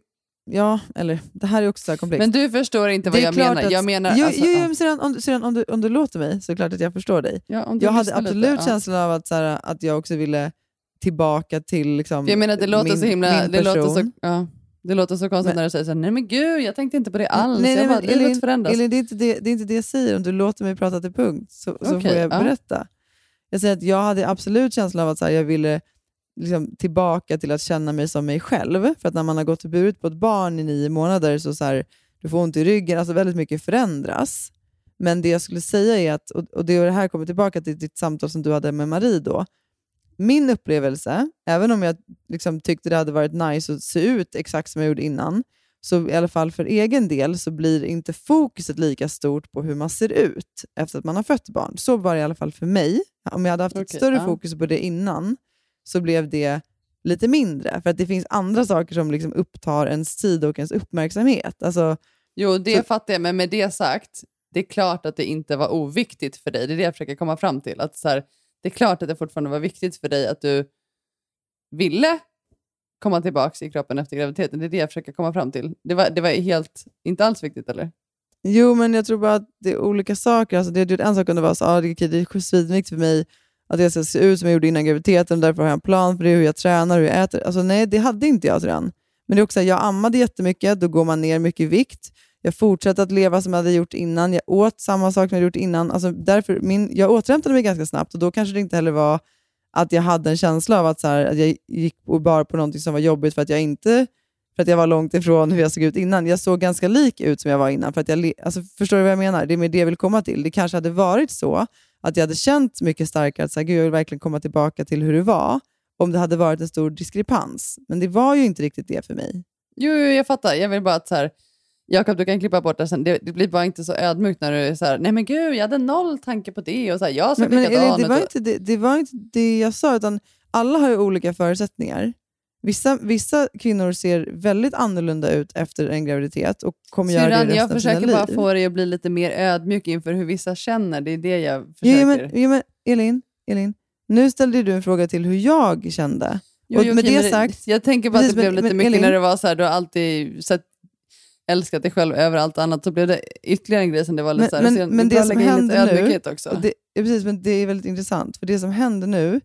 Ja, eller det här är också så här komplext. Men du förstår inte vad jag menar. att- Jag menar jo, alltså, jo, jo, men sedan, om, sedan, om, du, om du låter mig så är det klart att jag förstår dig. Ja, Jag hade lyssnar lite, absolut ja. känslan av att, så här, att jag också ville tillbaka till liksom, Jag menar, det låter min, så himla... min Det låter så, person. ja, det låter så konstigt Men- när du säger så här, nej men gud, jag tänkte inte på det alls. Nej, nej, bara, men livet förändras. Elin, det, är inte det, det är inte det jag säger. Om du låter mig prata till punkt så, så Okej, får jag ja. berätta. Jag säger att jag hade absolut känslan av att så här, jag ville liksom, tillbaka till att känna mig som mig själv. För att när man har gått och burit på ett barn i nio månader så, så här, du får ont i ryggen, alltså väldigt mycket förändras. Men det jag skulle säga är att, och, och det och det här kommer tillbaka till ditt samtal som du hade med Marie då. Min upplevelse, även om jag liksom tyckte det hade varit nice att se ut exakt som jag gjorde innan, så i alla fall för egen del så blir inte fokuset lika stort på hur man ser ut efter att man har fött barn. Så var det i alla fall för mig. Om jag hade haft ett Okej, större ja. fokus på det innan så blev det lite mindre. För att det finns andra saker som liksom upptar ens tid och ens uppmärksamhet. Alltså, Jo, det Så- fattar jag, men med det sagt, det är klart att det inte var oviktigt för dig. Det är det jag försöker komma fram till. Att så här, det är klart att det fortfarande var viktigt för dig att du ville komma tillbaka i kroppen efter graviditeten. Det är det jag försöker komma fram till. Det var, det var helt, inte alls viktigt, eller? Jo, men jag tror bara att det är olika saker. Alltså, det, en sak kunde vara så, ah, det, det är svinviktigt för mig att jag ska se ut som jag gjorde innan graviditeten, därför har jag en plan för det, hur jag tränar, hur jag äter. Alltså, nej, det hade inte jag redan. Men det är också, jag ammade jättemycket, då går man ner mycket i vikt. Jag fortsatte att leva som jag hade gjort innan. Jag åt samma sak som jag hade gjort innan. Alltså, därför, min, jag återhämtade mig ganska snabbt och då kanske det inte heller var att jag hade en känsla av att, så här, att jag gick och bar på någonting som var jobbigt för att jag inte för att jag var långt ifrån hur jag såg ut innan. Jag såg ganska lik ut som jag var innan. För att jag, alltså, förstår du vad jag menar? Det är med det jag vill komma till. Det kanske hade varit så att jag hade känt mycket starkare att så här, Gud, jag vill verkligen komma tillbaka till hur det var om det hade varit en stor diskrepans. Men det var ju inte riktigt det för mig. Jo, jo jag fattar. Jag vill bara att så här, Jakob, du kan klippa bort det sen. Det, det blir bara inte så ödmjukt när du är så här, nej men gud, jag hade noll tanke på det. Och så här, jag Men, men det, var inte det, det var inte det jag sa, utan alla har ju olika förutsättningar. Vissa, vissa kvinnor ser väldigt annorlunda ut efter en graviditet och kommer göra det resten jag av sina försöker liv. bara få dig att bli lite mer ödmjuk inför hur vissa känner. Det är det jag försöker. Jo, men, jo, men Elin, Elin, nu ställde du en fråga till hur jag kände. Jo, och jo, med okej, det sagt, Jag tänker bara Precis, att det blev men- lite men mycket Elin- när det var så här, du har alltid sett, älskat dig själv över allt annat. Så blev det ytterligare en grej som det var lite Men- så här, men- men det som händer nu- också. det, ja, precis, men det är väldigt intressant, för det som händer nu,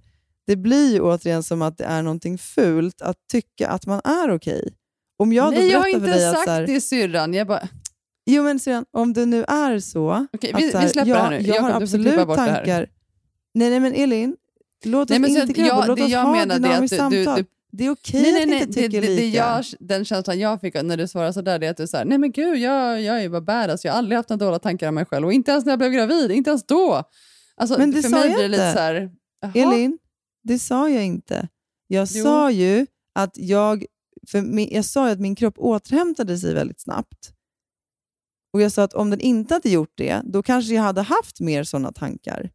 det blir ju återigen som att det är någonting fult att tycka att man är okej. Om jag Nej, jag har inte att sagt så här, det syrran. Jag bara, Jo men syrran, om det nu är så Okej, att vi- vi släpper jag, det här nu. jag Jakob, har absolut tankar. Nej, nej men Elin, låt oss Nej, men inte att jag- låt oss jag ha menar det är dynamiskt att du- du- samtal. du- det är okej nej, nej, att nej, inte det, tycka det, det lika. jag, den känslan jag fick när du svarade sådär, det är att du säger nej men gud, jag, jag är bara badass, jag har aldrig haft några dåliga tankar om mig själv och inte ens när jag blev gravid, inte ens då. Alltså, Men det för sa mig jag blir det lite inte. så här. Elin, det sa jag inte. Jag Jo. sa ju att jag, för min, jag sa ju att min kropp återhämtade sig väldigt snabbt. Och Jag sa att om den inte hade gjort det, då kanske jag hade haft mer sådana tankar.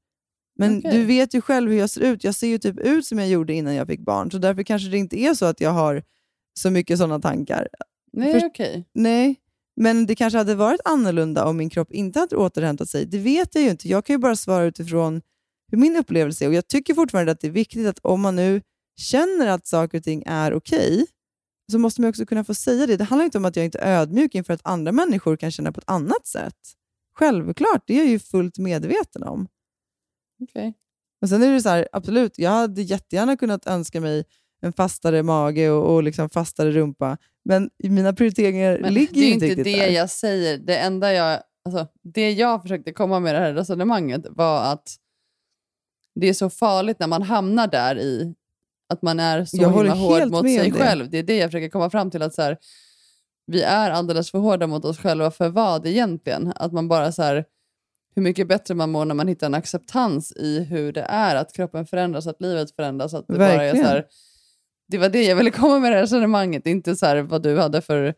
Men Okej. du vet ju själv hur jag ser ut. Jag ser ju typ ut som jag gjorde innan jag fick barn, så därför kanske det inte är så att jag har så mycket sådana tankar. Nej, Först- okej. Nej, men det kanske hade varit annorlunda om min kropp inte hade återhämtat sig. Det vet jag ju inte. Jag kan ju bara svara utifrån hur min upplevelse är. Och Jag tycker fortfarande att det är viktigt att om man nu känner att saker och ting är okej, så måste man också kunna få säga det. Det handlar inte om att jag inte är ödmjuk inför att andra människor kan känna på ett annat sätt. Självklart, det är jag ju fullt medveten om. Okej. Men sen är det så här, absolut, jag hade jättegärna kunnat önska mig en fastare mage och, och liksom fastare rumpa, men mina prioriteringar Men ligger det är ju inte inte riktigt det där. jag säger. Det enda jag, alltså, det jag försökte komma med det här resonemanget var att det är så farligt när man hamnar där i att man är så Jag himla hård mot sig det. själv. Det är det jag försöker komma fram till. att så här, Vi är alldeles för hårda mot oss själva. För vad egentligen? Att man bara så här, hur mycket bättre man mår när man hittar en acceptans i hur det är, att kroppen förändras, att livet förändras. Att det, bara är så här, det var det jag ville komma med det resonemanget, inte så här vad du hade för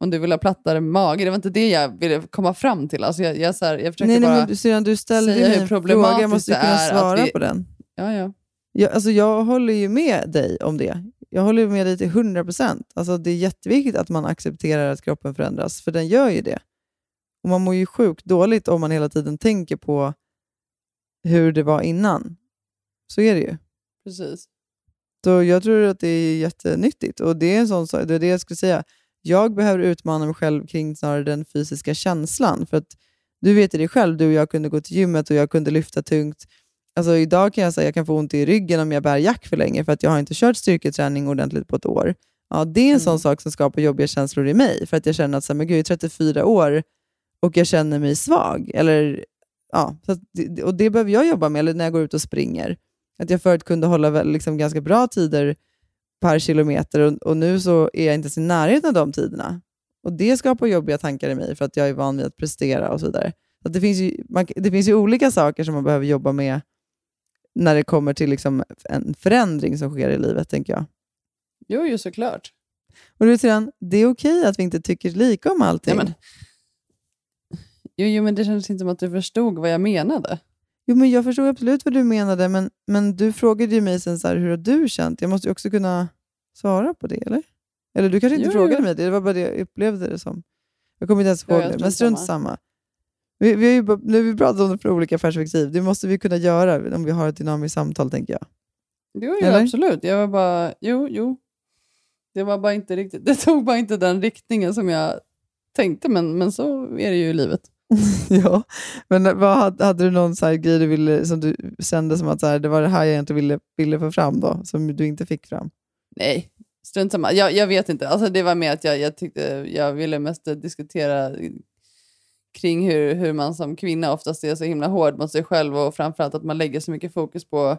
om du vill ha plattare mage. Det var inte det jag ville komma fram till. Alltså jag, jag, så här, jag försöker Nej, nej, bara... men du, Syrran, du ställde ju säga hur problematiskt fråga, jag måste det kunna är att svara vi- på den. Ja, ja. Jag, alltså, jag håller ju med dig om det. Jag håller med dig till 100 procent. Alltså, det är jätteviktigt att man accepterar att kroppen förändras, för den gör ju det. Och Man mår ju sjukt dåligt om man hela tiden tänker på hur det var innan. Så är det ju. Precis. Så jag tror att det är jättenyttigt. Och det är en sån sak, det är det jag skulle säga. Jag behöver utmana mig själv kring snarare den fysiska känslan. För att du vet ju det själv, du och jag kunde gå till gymmet och jag kunde lyfta tungt. Alltså idag kan jag säga att jag kan få ont i ryggen om jag bär jack för länge för att jag har inte kört styrketräning ordentligt på ett år. Ja, det är en sån sak som skapar jobbiga känslor i mig. För att jag känner att så här, men gud, jag är 34 år och jag känner mig svag. Eller, ja, att, och det behöver jag jobba med eller när jag går ut och springer. Att jag förut kunde hålla liksom, ganska bra tider per kilometer och, och nu så är jag inte ens i närheten av de tiderna. Och Det skapar jobbiga tankar i mig för att jag är van vid att prestera och så vidare. Så att det, finns ju, man, det finns ju olika saker som man behöver jobba med när det kommer till liksom en förändring som sker i livet, tänker jag. Jo, ju såklart. Och du det är okej att vi inte tycker lika om allting. Nej, men, jo, jo, men det känns inte som att du förstod vad jag menade. Jo, men jag förstår absolut vad du menade, men, men du frågade ju mig sen så här, hur har du känt? Jag måste ju också kunna svara på det, eller? Eller du kanske inte Jo, frågade jo. mig det, det var bara det jag upplevde det som. Jag kommer inte ens ihåg det, men strunt samma. Vi, vi har ju, bara- nu vi pratat om det från olika perspektiv. Det måste vi kunna göra om vi har ett dynamiskt samtal, tänker jag. Jo, jo absolut. Jag var bara, jo, jo. Det var bara inte riktigt, det tog bara inte den riktningen som jag tänkte, men, men så är det ju i livet. ja, men vad, hade, du någon så här grej du ville, som du kände som att så här, det var det här jag inte ville, ville få fram då, som du inte fick fram? Nej, strunt samma. Jag, jag vet inte. Alltså, det var mer att jag, jag, tyckte, jag ville mest diskutera kring hur, hur man som kvinna oftast är så himla hård mot sig själv och framförallt att man lägger så mycket fokus på,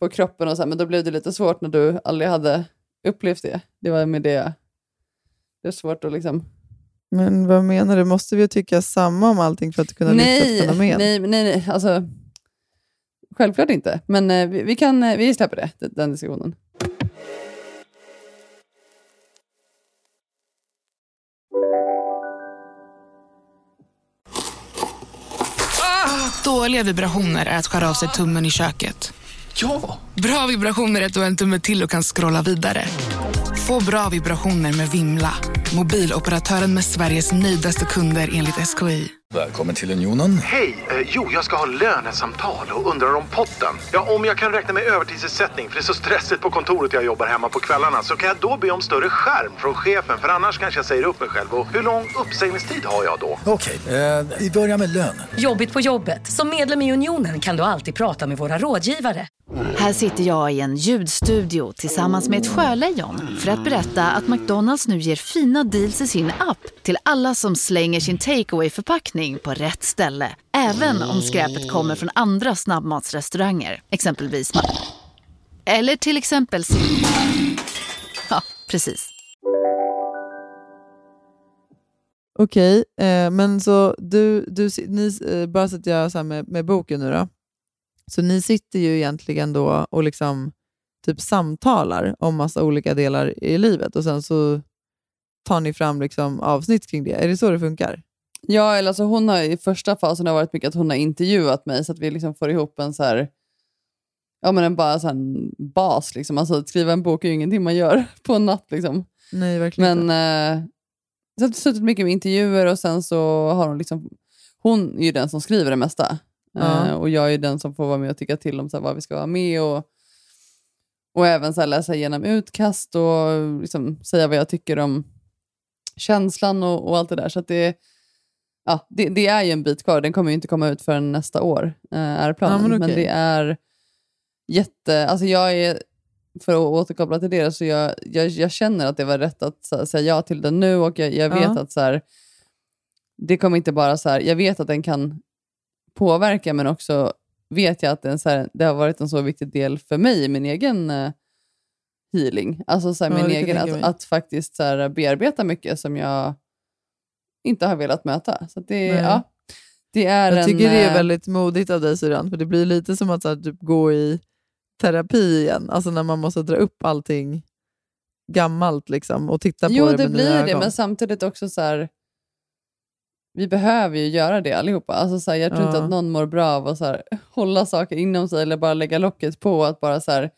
på kroppen och så här, men då blev det lite svårt när du aldrig hade upplevt det. Det var med det. Det är svårt att liksom... Men vad menar du? Måste vi tycka samma om allting för att kunna lyfta ett Nej, fenomen? nej, nej, nej, alltså självklart inte. Men eh, vi, vi kan, eh, vi släpper det, den, diskussionen. Dåliga vibrationer är att skära av sig tummen i köket. Ja! Bra vibrationer är att du har en tumme till och kan scrolla vidare. Få bra vibrationer med Vimla. Mobiloperatören med Sveriges nöjdaste kunder enligt SKI. Välkommen till Unionen. Hej! Eh, jo, jag ska ha lönesamtal och undrar om potten. Ja, om jag kan räkna med övertidsersättning för det är så stressigt på kontoret jag jobbar hemma på kvällarna så kan jag då be om större skärm från chefen för annars kanske jag säger upp mig själv. Och hur lång uppsägningstid har jag då? Okej, eh, vi börjar med lön. Jobbigt på jobbet. Som medlem i Unionen kan du alltid prata med våra rådgivare. Här sitter jag i en ljudstudio tillsammans med ett sjölejon för att berätta att McDonalds nu ger fina deals i sin app till alla som slänger sin takeaway förpackning på rätt ställe. Även om skräpet kommer från andra snabbmatsrestauranger, exempelvis Eller till exempel Ja, precis. Okej, eh, men så du, du, ni, eh, bara så att jag så här med, med boken nu då. Så ni sitter ju egentligen då och liksom typ samtalar om massa olika delar i livet och sen så tar ni fram liksom avsnitt kring det. Är det så det funkar? Ja, eller alltså hon har i första fasen har varit mycket att hon har intervjuat mig så att vi liksom får ihop en så här, ja men en bara så här en bas. Liksom. Alltså, att skriva en bok är ju ingenting man gör på en natt. Liksom. Nej, verkligen Men eh, så har det suttit mycket med intervjuer och sen så har hon liksom, hon är ju den som skriver det mesta. Ja. Eh, och jag är den som får vara med och tycka till om så här, vad vi ska vara med och, och även så här, läsa igenom utkast och liksom, säga vad jag tycker om känslan och, och allt det där. Så att det, ja, det, det är ju en bit kvar. Den kommer ju inte komma ut förrän nästa år, eh, är planen. Ja, men men, okej. det är jätte... Alltså jag är, för att återkoppla till det, så jag, jag, jag känner att det var rätt att här, säga ja till den nu och jag, jag vet Ja. att så här, det kommer inte bara så här, jag vet att den kan påverka men också vet jag att den, så här, det har varit en så viktig del för mig i min egen eh, healing. Alltså så här, Ja, min egen, att, att faktiskt så här, bearbeta mycket som jag inte har velat möta. Så det, Nej. ja, det är Jag en, tycker det är eh, väldigt modigt av dig syrran, för det blir lite som att så här, typ, gå i terapi igen. Alltså när man måste dra upp allting gammalt liksom, och titta på Jo, det det med nya blir det, men samtidigt också så här, vi behöver ju göra det allihopa. Alltså så här, jag tror Ja. inte att någon mår bra av att så här, hålla saker inom sig eller bara lägga locket på att bara så här,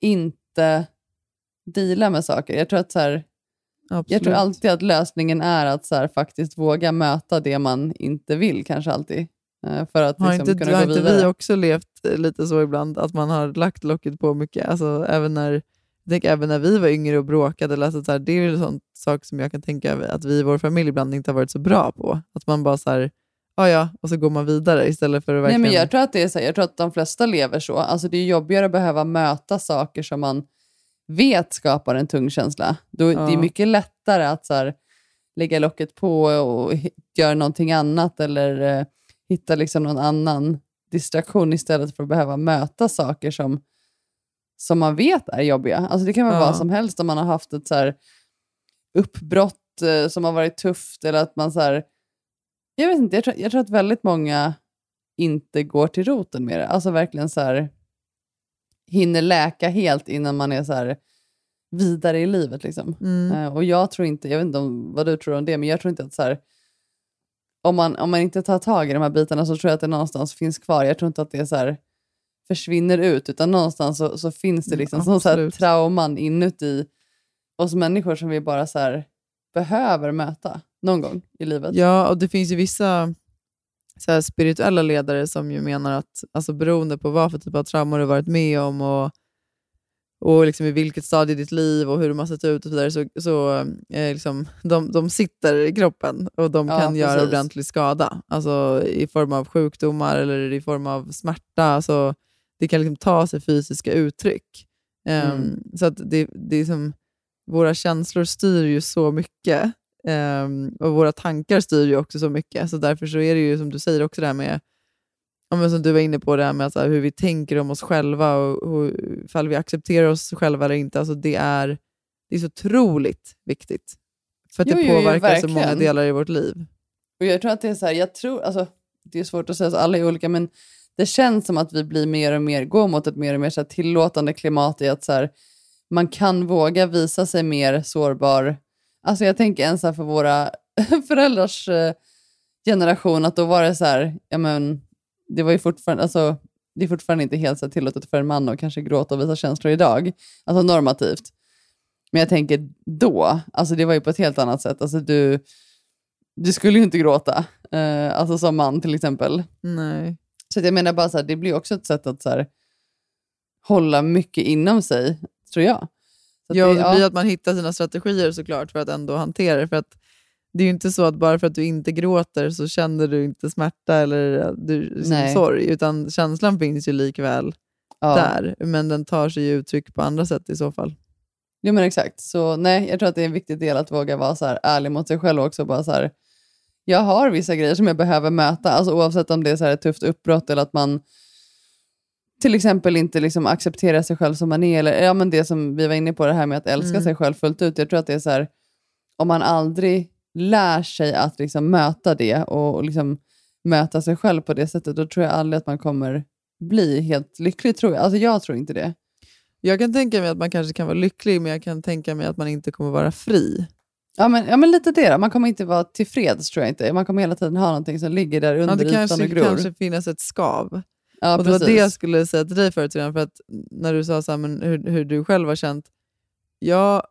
inte deala med saker. Jag tror att så här, jag tror Absolut. alltid att lösningen är att så här, faktiskt våga möta det man inte vill kanske alltid. eh, För att Har liksom, inte, kunna har gå inte vi också levt eh, lite så ibland, att man har lagt locket på mycket? Alltså, även, när, tänker, även när vi var yngre och bråkade, eller alltså, så här, det är ju en sån sak som jag kan tänka att vi i vår familj ibland inte har varit så bra på. Att man bara så här, ja ja, och så går man vidare istället för att Nej, verkligen... men jag, tror att det är så, här, jag tror att de flesta lever så. Alltså, det är jobbigare att behöva möta saker som man vet skapar en tung känsla. Då, Det är Ja. mycket lättare att så här, lägga locket på och göra någonting annat eller eh, hitta liksom någon annan distraktion istället för att behöva möta saker som, som man vet är jobbiga. Alltså, det kan vara Ja. vad som helst om man har haft ett så här, uppbrott eh, som har varit tufft eller att man så här, jag vet inte, jag tror, jag tror att väldigt många inte går till roten med det. Alltså verkligen så här hinner läka helt innan man är så här vidare i livet. Liksom. Mm. Eh, och jag tror inte, jag vet inte om, vad du tror om det, men jag tror inte att så här, om, man, om man inte tar tag i de här bitarna så tror jag att det någonstans finns kvar. Jag tror inte att det så här försvinner ut, utan någonstans så, så finns det liksom som så här trauman inuti oss människor som vi bara så här behöver möta någon gång i livet. Ja, och det finns ju vissa så spirituella ledare som ju menar att alltså, beroende på vad för typ av trauma du varit med om och, och liksom i vilket stadie i ditt liv och hur de har sett ut och så vidare, så, så eh, liksom, de, de sitter i kroppen och de Ja, kan göra precis. ordentlig skada. Alltså i form av sjukdomar eller i form av smärta. Alltså, det kan liksom ta sig fysiska uttryck. Ehm, Mm. Så att det, det är som, våra känslor styr ju så mycket. Ehm, och våra tankar styr ju också så mycket. Så därför så är det ju som du säger också det här med, ja, som du var inne på, det här med att, så här, hur vi tänker om oss själva och, och ifall vi accepterar oss själva eller inte. Alltså, det, är, det är så otroligt viktigt. För att Jo, det jo, jo, påverkar så många delar i vårt liv. Och jag tror att det är så här, jag tror, alltså, det är svårt att säga, så alla är olika, men det känns som att vi blir mer och mer, går mot ett mer och mer så tillåtande klimat i att så här, man kan våga visa sig mer sårbar. Alltså jag tänker ens för våra föräldrars eh, generation, att då var det så här, ja men, det var ju fortfarande, alltså, det är fortfarande inte helt så tillåtet för en man att kanske gråta och visa känslor idag, alltså normativt. Men jag tänker då, alltså det var ju på ett helt annat sätt. Alltså du, du skulle ju inte gråta, eh, alltså som man till exempel. Nej. Så jag menar bara så här, det blir också ett sätt att så här, hålla mycket inom sig, tror jag. Så Ja, det, det- blir att man hittar sina strategier såklart för att ändå hantera det. För att det är ju inte så att bara för att du inte gråter så känner du inte smärta eller du, liksom, sorg, utan känslan finns ju likväl Ja. där. Men den tar sig ju uttryck på andra sätt i så fall. Ja men exakt. Så nej, jag tror att det är en viktig del att våga vara så här ärlig mot sig själv också. Bara så här, jag har vissa grejer som jag behöver möta, alltså oavsett om det är så här ett tufft uppbrott eller att man till exempel inte liksom accepterar sig själv som man är. Eller ja, men det som vi var inne på, det här med att älska Mm. sig själv fullt ut. Jag tror att det är så här, om man aldrig lär sig att liksom möta det och, och liksom möta sig själv på det sättet, då tror jag aldrig att man kommer bli helt lycklig. Tror jag. Alltså jag tror inte det. Jag kan tänka mig att man kanske kan vara lycklig, men jag kan tänka mig att man inte kommer vara fri. Ja men, ja, men lite det då. Man kommer inte vara tillfreds tror jag inte. Man kommer hela tiden ha någonting som ligger där Ja, under det ytan kanske, och gror. kanske finnas ett skav. Ja, och det var precis. det jag skulle säga till dig förut redan, för att när du sa så här, men hur, hur du själv har känt. Jag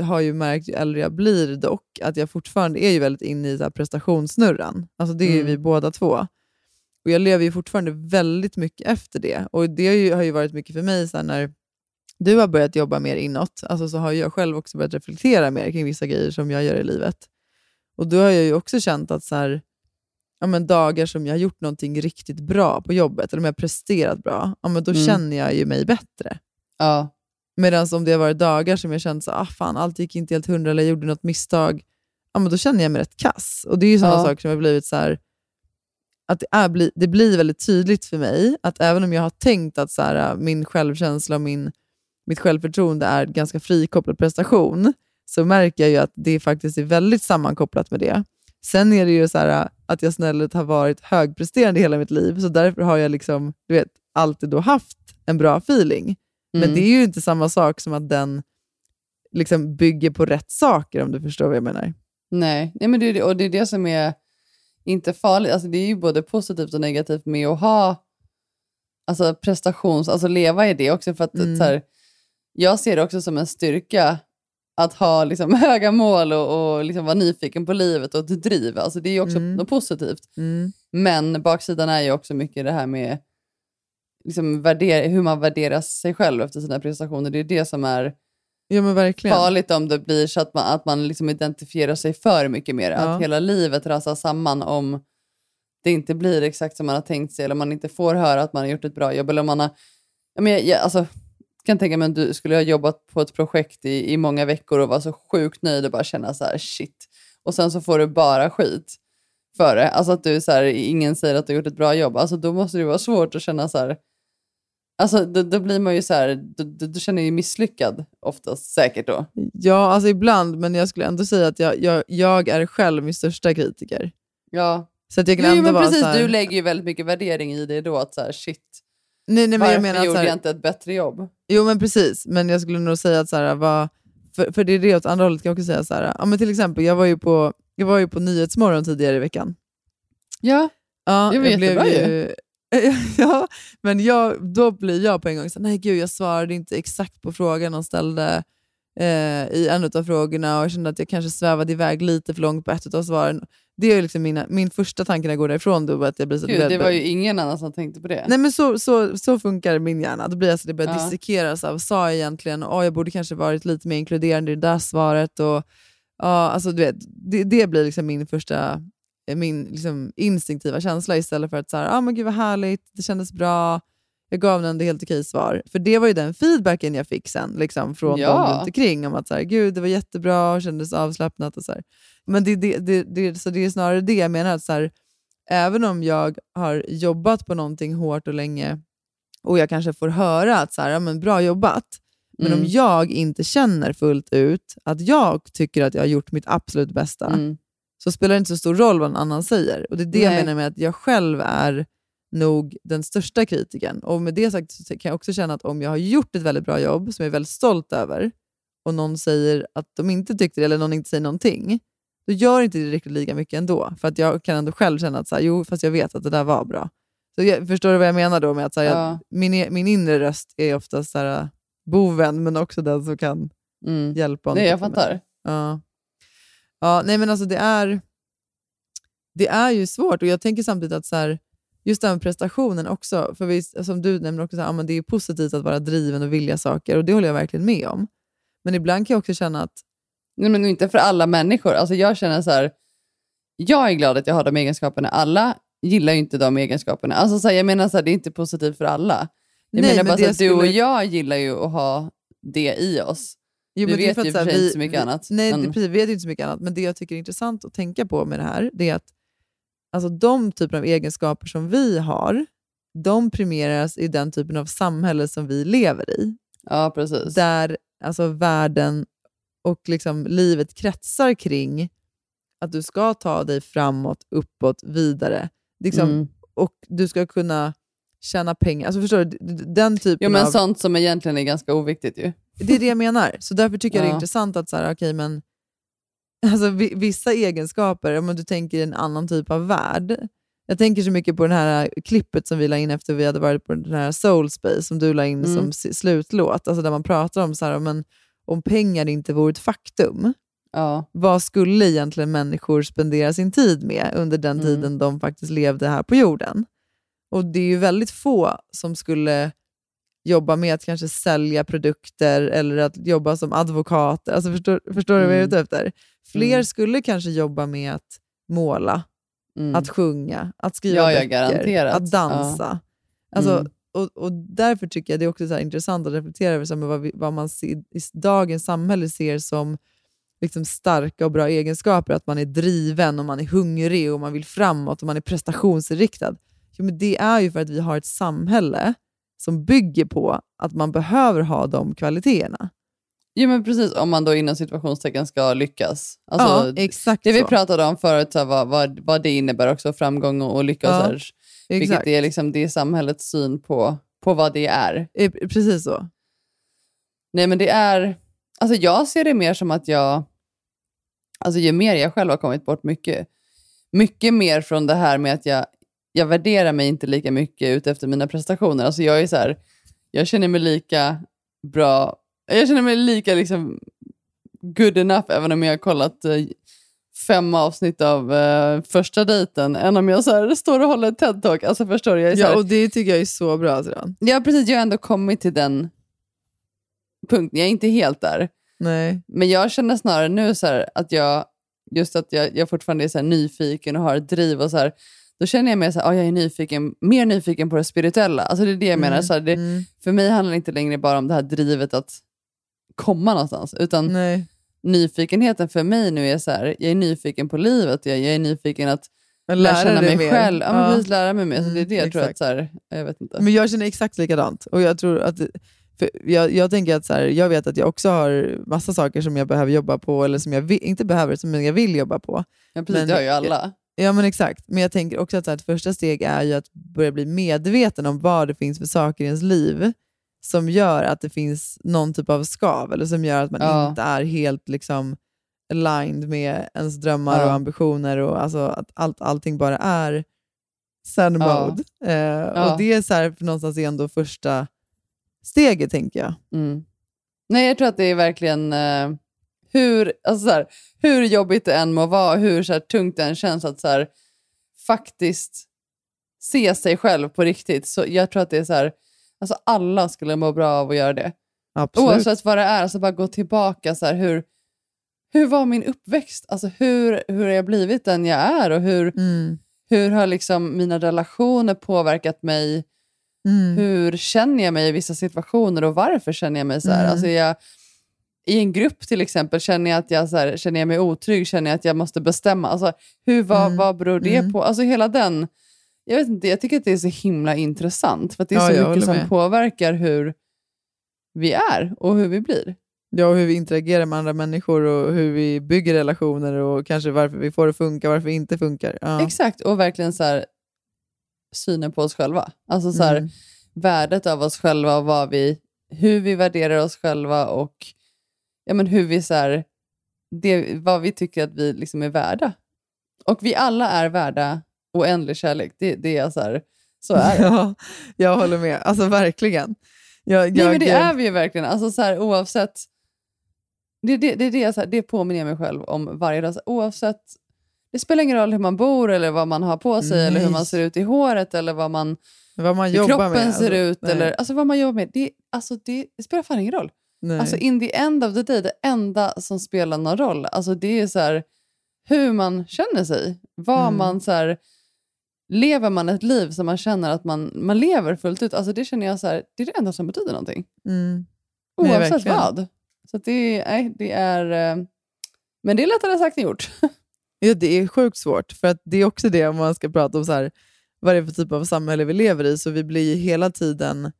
har ju märkt ju äldre jag blir dock, att jag fortfarande är ju väldigt inne i så prestationssnurran. Alltså det är ju Mm. vi båda två. Och Jag lever ju fortfarande väldigt mycket efter det. Och Det har ju, har ju varit mycket för mig så när du har börjat jobba mer inåt, alltså så har jag själv också börjat reflektera mer kring vissa grejer som jag gör i livet. Och då har jag ju också känt att så här, ja, men dagar som jag har gjort någonting riktigt bra på jobbet, eller om jag har presterat bra, ja, men då Mm. känner jag ju mig bättre. Ja. Medan om det har varit dagar som jag känt så ah, fan, allt gick inte helt hundra eller jag gjorde något misstag, ja, men då känner jag mig rätt kass. Och Det är ju sådana Ja. saker som har blivit så här, att det, är, det blir väldigt tydligt för mig att även om jag har tänkt att så här, min självkänsla och min, mitt självförtroende är ganska frikopplad prestation, så märker jag ju att det faktiskt är väldigt sammankopplat med det. Sen är det ju så här, att jag snällt har varit högpresterande hela mitt liv, så därför har jag liksom, du vet, alltid då haft en bra feeling. Men Mm. det är ju inte samma sak som att den liksom bygger på rätt saker, om du förstår vad jag menar. Nej, Nej men det är, det- och det är det som är inte farligt. Alltså det är ju både positivt och negativt med att ha alltså prestations, alltså leva i det också. För att Mm. så här, jag ser det också som en styrka att ha liksom höga mål och, och liksom vara nyfiken på livet och ett driv. Alltså det är ju också Mm. något positivt. Mm. Men baksidan är ju också mycket det här med liksom värder, hur man värderar sig själv efter sina prestationer. Det är det som är Ja, men verkligen. farligt om det blir så att man, att man liksom identifierar sig för mycket mer. Ja. Att hela livet rasar samman om det inte blir exakt som man har tänkt sig eller man inte får höra att man har gjort ett bra jobb. Eller man har, ja, men jag, jag, alltså, kan tänka mig att du skulle ha jobbat på ett projekt i, i många veckor och vara så sjukt nöjd och bara känna så här shit. Och sen så får du bara skit för det. Alltså att du så här, ingen säger att du har gjort ett bra jobb. Alltså då måste det vara svårt att känna så här Alltså då, då blir man ju så här, då, då, då känner ju misslyckad oftast säkert då. Ja, alltså ibland, men jag skulle ändå säga att jag, jag, jag är själv min största kritiker. Ja. Så att jag kan Jo, ändå men vara precis, så här, du lägger ju väldigt mycket värdering i det då, att så här, shit, nej, nej, men varför jag menar att gjorde så här, jag inte ett bättre jobb? Jo, men precis. Men jag skulle nog säga att, så här, vad, för, för det är det åt andra hållet kan jag också säga. Så här, ja, men till exempel, jag var ju på, jag var ju på Nyhetsmorgon tidigare i veckan. Ja, Ja, det var jag blev jättebra ju. ja, men jag, då blir jag på en gång så nej gud, jag svarade inte exakt på frågan de ställde eh, i en av frågorna och jag kände att jag kanske svävade iväg lite för långt på ett av svaren. Det är liksom mina, min första tanke när jag går därifrån då, att jag blir så Gud, det var ju ingen annan som tänkte på det. Nej men så, så, så funkar min hjärna. Då blir jag så det börjar Ja. dissekeras av, sa jag egentligen? Oh, jag borde kanske varit lite mer inkluderande i det där svaret. Och, ja, alltså, du vet, det, det blir liksom min första eh, min liksom, instinktiva känsla istället för att så här, ah, men gud vad härligt, det kändes bra, jag gav den ändå helt okej svar. För det var ju den feedbacken jag fick sen liksom, från Ja. dem runt omkring om att så här, gud det var jättebra och kändes avslappnat. Och så här. Men det, det, det, det, så det är snarare det jag menar, att så här, även om jag har jobbat på någonting hårt och länge och jag kanske får höra att så här, ja, men bra jobbat, men om Mm. jag inte känner fullt ut att jag tycker att jag har gjort mitt absolut bästa, Mm. så spelar det inte så stor roll vad någon annan säger. Och Det är det jag Nej. menar med att jag själv är nog den största kritiken. Och med det sagt så kan jag också känna att om jag har gjort ett väldigt bra jobb som jag är väldigt stolt över och någon säger att de inte tyckte det eller någon inte säger någonting, då gör inte det riktigt lika mycket ändå. För att jag kan ändå själv känna att så här, jo, fast jag vet att det där var bra. Så jag, förstår du vad jag menar då med att så här, Ja. jag, min, min inre röst är oftast så här, boven, men också den som kan Mm. hjälpa honom. Nej, jag fattar. Ja. ja, nej men alltså det är, det är ju svårt och jag tänker samtidigt att så här, just med prestationen också, för vi, som du nämner också, så här, ja, det är positivt att vara driven och vilja saker och det håller jag verkligen med om. Men ibland kan jag också känna att Nej, men inte för alla människor. Alltså jag känner så här, jag är glad att jag har de egenskaperna. Alla gillar ju inte de egenskaperna. Alltså så här, jag menar så här, det är inte positivt för alla. Jag Nej, menar men bara så att du och skulle- jag gillar ju att ha det i oss. Jo, vi vet ju för sig vi- inte så mycket vi- annat. Nej, men- det, precis, vi vet ju inte så mycket annat. Men det jag tycker är intressant att tänka på med det här, det är att alltså, de typer av egenskaper som vi har, de premieras i den typen av samhälle som vi lever i. Ja, precis. Där alltså, världen och liksom, livet kretsar kring att du ska ta dig framåt, uppåt, vidare. Liksom, Mm. Och du ska kunna tjäna pengar. Alltså, förstår du? Den typen Jo, men av... sånt som egentligen är ganska oviktigt ju. Det är det jag menar. Så därför tycker jag det är Ja. intressant att så här, okay, men, alltså, vi- vissa egenskaper, om du tänker en annan typ av värld. Jag tänker så mycket på det här klippet som vi la in efter vi hade varit på den här Soul Space, som du la in Mm. som slutlåt. Alltså där man pratar om så här, men, om pengar inte vore ett faktum. Ja. Vad skulle egentligen människor spendera sin tid med under den Mm. tiden de faktiskt levde här på jorden? Och det är ju väldigt få som skulle jobba med att kanske sälja produkter eller att jobba som advokater. Alltså förstår, förstår du vad jag är Mm. ute efter? Fler Mm. skulle kanske jobba med att måla, Mm. att sjunga, att skriva Ja, ja, böcker, att dansa. Alltså, Mm. och, och därför tycker jag det är också så intressant att reflektera över så här, med vad, vi, vad man ser, i dagens samhälle ser som liksom starka och bra egenskaper. Att man är driven och man är hungrig och man vill framåt och man är prestationsinriktad. Jo, men det är ju för att vi har ett samhälle som bygger på att man behöver ha de kvaliteterna. Jo, men precis. Om man då inom situationstecken ska lyckas. Alltså, ja, exakt Det vi så. pratade om förut, så här, vad, vad, vad det innebär också, framgång och, och lycka. och Ja, så här, vilket är, liksom, det är samhällets syn på, på vad det är. Eh, Precis så. Nej, men det är... Alltså jag ser det mer som att jag... Alltså ju mer jag själv har kommit bort mycket, mycket mer från det här med att jag, jag värderar mig inte lika mycket ut efter mina prestationer. Alltså jag är så här, jag känner mig lika bra, jag känner mig lika liksom good enough även om jag har kollat eh, fem avsnitt av eh, första dejten än om jag så här, står och håller ett TED-talk. Alltså förstår du? Jag Ja, här, och det tycker jag är så bra. Sedan. Ja, precis. Jag har ändå kommit till den punkten. Jag är inte helt där. Nej. Men jag känner snarare nu så här att jag, just att jag, jag fortfarande är så nyfiken och har ett driv och så här, då känner jag mer här, ah, jag är nyfiken, mer nyfiken på det spirituella. Alltså det är det jag menar. Mm, Så här, det, mm. För mig handlar det inte längre bara om det här drivet att komma någonstans, utan Nej. nyfikenheten för mig nu är så här, jag är nyfiken på livet, jag, jag är nyfiken att Men lära lära känna mig mer. själv. Ja, men Ja. lära mig mer. Så det är Mm, det jag tror att, så här, jag vet inte. Men jag känner exakt likadant. Och jag, tror att, jag, jag tänker att så här, jag vet att jag också har massa saker som jag behöver jobba på, eller som jag vill, inte behöver, som jag vill jobba på. Ja, precis, det har ju alla. Ja, men exakt. Men jag tänker också att så här, ett första steg är ju att börja bli medveten om vad det finns för saker i ens liv som gör att det finns någon typ av skav, eller som gör att man Ja. inte är helt liksom aligned med ens drömmar Ja. och ambitioner och alltså att allt, allting bara är zen Ja. mode. Eh, Ja. Och det är så här, för någonstans är ändå första steget, tänker jag. Mm. Nej, jag tror att det är verkligen eh, hur, alltså så här, hur jobbigt det än må vara, hur så här, tungt det än känns att så här, faktiskt se sig själv på riktigt. Så jag tror att det är så här, alltså alla skulle må bra av att göra det. Absolut. Oavsett vad det är, alltså bara gå tillbaka. Så här, hur, hur var min uppväxt? Alltså hur, hur har jag blivit den jag är? Och hur, Mm. hur har liksom mina relationer påverkat mig? Mm. Hur känner jag mig i vissa situationer och varför känner jag mig så här? Mm. Alltså jag, I en grupp till exempel, känner jag, att jag, så här, känner jag mig otrygg? Känner jag att jag måste bestämma? Alltså, hur, vad, Mm. vad beror det Mm. på? Alltså hela den... Jag vet inte, jag tycker att det är så himla intressant. För att det är Ja, så mycket som med. påverkar hur vi är och hur vi blir. Ja, och hur vi interagerar med andra människor och hur vi bygger relationer och kanske varför vi får det funka, varför det inte funkar. Ja. Exakt, och verkligen så här, synen på oss själva. Alltså så här, Mm. värdet av oss själva och vad vi, hur vi värderar oss själva och ja, men hur vi så här, det, vad vi tycker att vi liksom är värda. Och vi alla är värda oändlig kärlek. Det, det är så här, så är det. Ja, jag håller med. Alltså verkligen. Jag, Nej, jag, men det är vi ju verkligen. Alltså så här, oavsett Det, det, det, är det, så här, det påminner jag mig själv om varje dag. Så Oavsett, det spelar ingen roll hur man bor eller vad man har på sig eller hur Nej. man ser ut i håret eller vad man, Vad man hur kroppen med. ser alltså. ut. Nej. Eller, alltså vad man jobbar med. Det, alltså det, det spelar fan ingen roll. Nej. Alltså in the end of the day, det enda som spelar någon roll, alltså det är så här, hur man känner sig. Vad Mm. man så här, lever man ett liv som man känner att man, man lever fullt ut. Alltså det känner jag så här, det är det enda som betyder någonting. Mm. Nej, Oavsett verkligen. vad. Så det, är- nej, det är... eh, Men det är lättare sagt än gjort. Ja, det är sjukt svårt. För att det är också det om man ska prata om så här, vad det är för typ av samhälle vi lever i. Så vi blir ju hela tiden,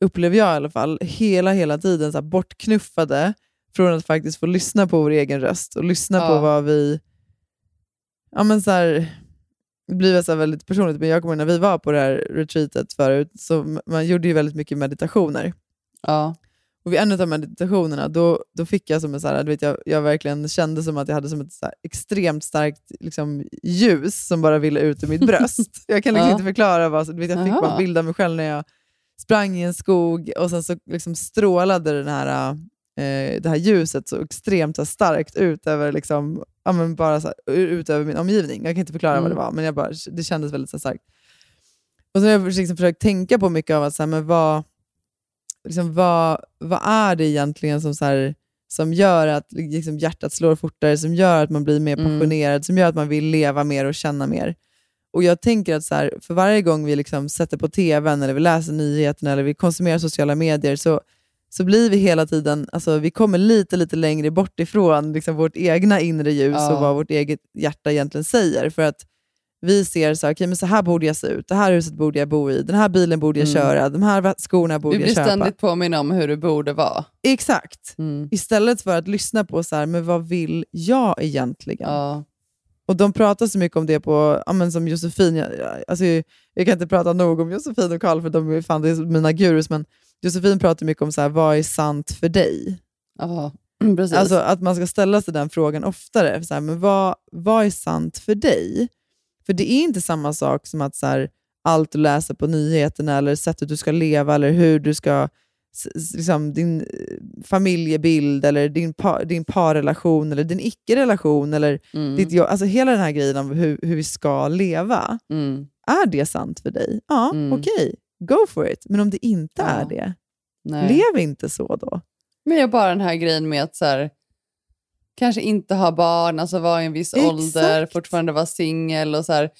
upplever jag i alla fall, hela hela tiden så här bortknuffade från att faktiskt få lyssna på vår egen röst och lyssna på Ja. vad vi... Ja, men så här, det blir så väldigt personligt, men jag kommer ihåg när vi var på det här retreatet förut, så man gjorde ju väldigt mycket meditationer. Ja. Och vid en av meditationerna då, då fick jag som en så här, du vet, jag, jag verkligen kände som att jag hade som ett här extremt starkt liksom, ljus som bara ville ut ur mitt bröst. Jag kan liksom Ja. inte förklara vad, så, du vet, jag fick Aha. bara bilda mig själv när jag sprang i en skog och sen så liksom strålade den här, eh, det här ljuset så extremt så starkt ut över, liksom, ja, men bara så här, ut över min omgivning. Jag kan inte förklara vad Mm. det var, men jag bara, det kändes väldigt så starkt. Och så har jag liksom försökt tänka på mycket av att, så här, men vad, liksom, vad, vad är det egentligen som, så här, som gör att liksom, hjärtat slår fortare, som gör att man blir mer Mm. passionerad, som gör att man vill leva mer och känna mer. Och Jag tänker att så här, för varje gång vi liksom sätter på tvn, eller vi läser nyheterna, eller vi konsumerar sociala medier, så, så blir vi hela tiden, alltså, vi kommer lite, lite längre bort ifrån liksom, vårt egna inre ljus Ja. och vad vårt eget hjärta egentligen säger. För att vi ser så här, okay, men så här borde jag se ut, det här huset borde jag bo i, den här bilen borde jag Mm. köra, de här skorna borde Vi jag blir köpa. ständigt påminna om hur det borde vara. Exakt. Mm. Istället för att lyssna på så här, men vad vill jag egentligen? Ja. Och De pratar så mycket om det på, ja, men som Josefin, jag, alltså, jag, kan inte prata nog om Josefin och Karl för de är, fan, det är mina gurus, men Josefin pratar mycket om så här, vad är sant för dig? Ja, precis. Alltså att man ska ställa sig den frågan oftare. Så här, men vad, vad är sant för dig? För det är inte samma sak som att så här, allt du läser på nyheterna eller sättet du ska leva eller hur du ska, liksom, din eh, familjebild eller din, par, din parrelation eller din icke-relation eller Mm. ditt jobb. Alltså hela den här grejen om hur, hur vi ska leva. Mm. Är det sant för dig? Ja, Mm. okej. Go for it. Men om det inte Ja. är det, Nej. lev inte så då. Men jag bara den här grejen med att så här, kanske inte ha barn, alltså vara i en viss Exakt. ålder, fortfarande vara singel och så här.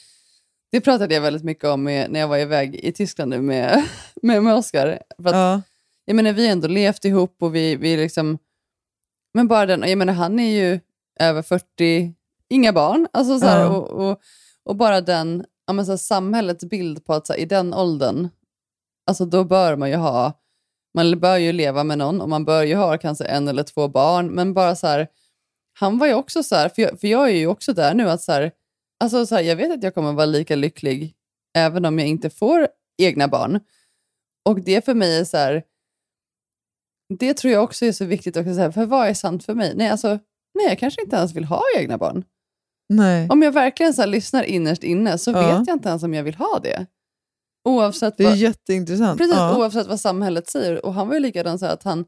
Det pratade jag väldigt mycket om med, när jag var iväg i Tyskland nu med, med, med Oscar. För att, Ja. Jag menar, vi har ändå levt ihop och vi, vi liksom... Men bara den, jag menar, han är ju över 40, inga barn. Alltså så här, Ja. och, och, och bara den, ja, men så här, samhällets bild på att så här, i den åldern, alltså då bör man ju ha, man bör ju leva med någon och man bör ju ha kanske en eller två barn. Men bara så här, han var ju också så här, för jag, för jag är ju också där nu, att så här, alltså så här, jag vet att jag kommer vara lika lycklig även om jag inte får egna barn. Och det för mig är så här, det tror jag också är så viktigt, också, så här, för vad är sant för mig? Nej, alltså, nej, jag kanske inte ens vill ha egna barn. Nej. Om jag verkligen så här, lyssnar innerst inne så Ja. vet jag inte ens om jag vill ha det. Oavsett Det är vad, jätteintressant. precis, Ja. oavsett vad samhället säger. Och han var ju likadan så här att han,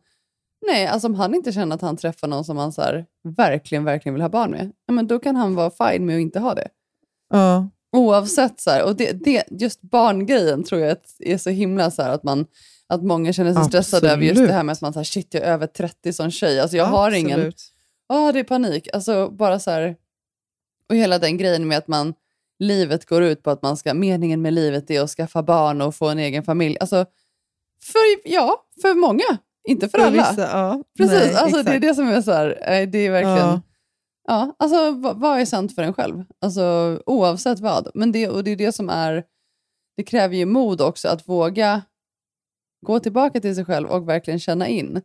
nej, alltså om han inte känner att han träffar någon som han så här, verkligen, verkligen vill ha barn med, ja, men då kan han vara fine med att inte ha det. Ja. Oavsett, så här, och det, det, just barngrejen tror jag är så himla så här, att, man, att många känner sig stressade över just det här med att man här, shit, jag är över 30 som tjej. Alltså jag har ingen, ja det är panik. Alltså bara så här, och hela den grejen med att man, livet går ut på att man ska, meningen med livet är att skaffa barn och få en egen familj. Alltså, för, ja, för många, inte för, För alla. vissa, ja. Precis, Nej, alltså, det är exakt. det som är så här, eh, det är verkligen, Ja. ja. alltså vad, vad är sant för en själv? Alltså oavsett vad. Men det, och det är det som är, det kräver ju mod också att våga gå tillbaka till sig själv och verkligen känna in.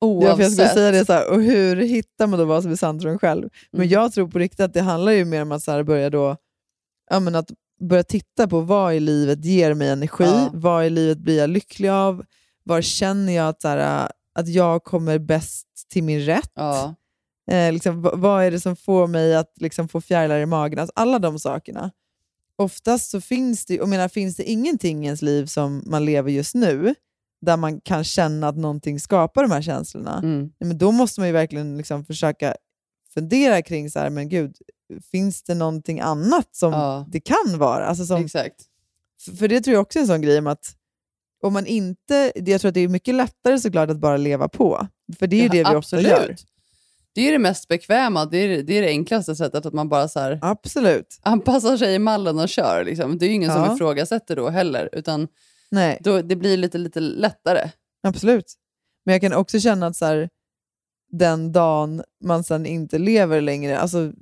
Ja, Oavsett. för jag skulle säga det så här, och hur hittar man då vad som är sant för en själv? Men Mm. jag tror på riktigt att det handlar ju mer om att så börja då, ja, men att börja titta på vad i livet ger mig energi, Ja. vad i livet blir jag lycklig av, var känner jag att, så här, att jag kommer bäst till min rätt? Ja. Eh, liksom, vad är det som får mig att liksom, få fjärilar i magen? Alltså, alla de sakerna. Oftast så finns det, jag menar, finns det ingenting i ens liv som man lever just nu, där man kan känna att någonting skapar de här känslorna, Mm. men då måste man ju verkligen liksom försöka fundera kring så här, men gud, finns det någonting annat som Ja. det kan vara? Alltså som, Exakt. för- det tror jag också är en sån grej om att om man inte, jag tror att det är mycket lättare såklart att bara leva på. För det är ju det vi ofta gör. Det är det mest bekväma, det är det, är det enklaste sättet, att man bara så här Absolut. anpassar sig i mallen och kör. Liksom. Det är ju ingen Ja. som ifrågasätter då heller, utan Nej. då, det blir lite, lite lättare. Absolut. Men jag kan också känna att så här, den dagen man sen inte lever längre, alltså,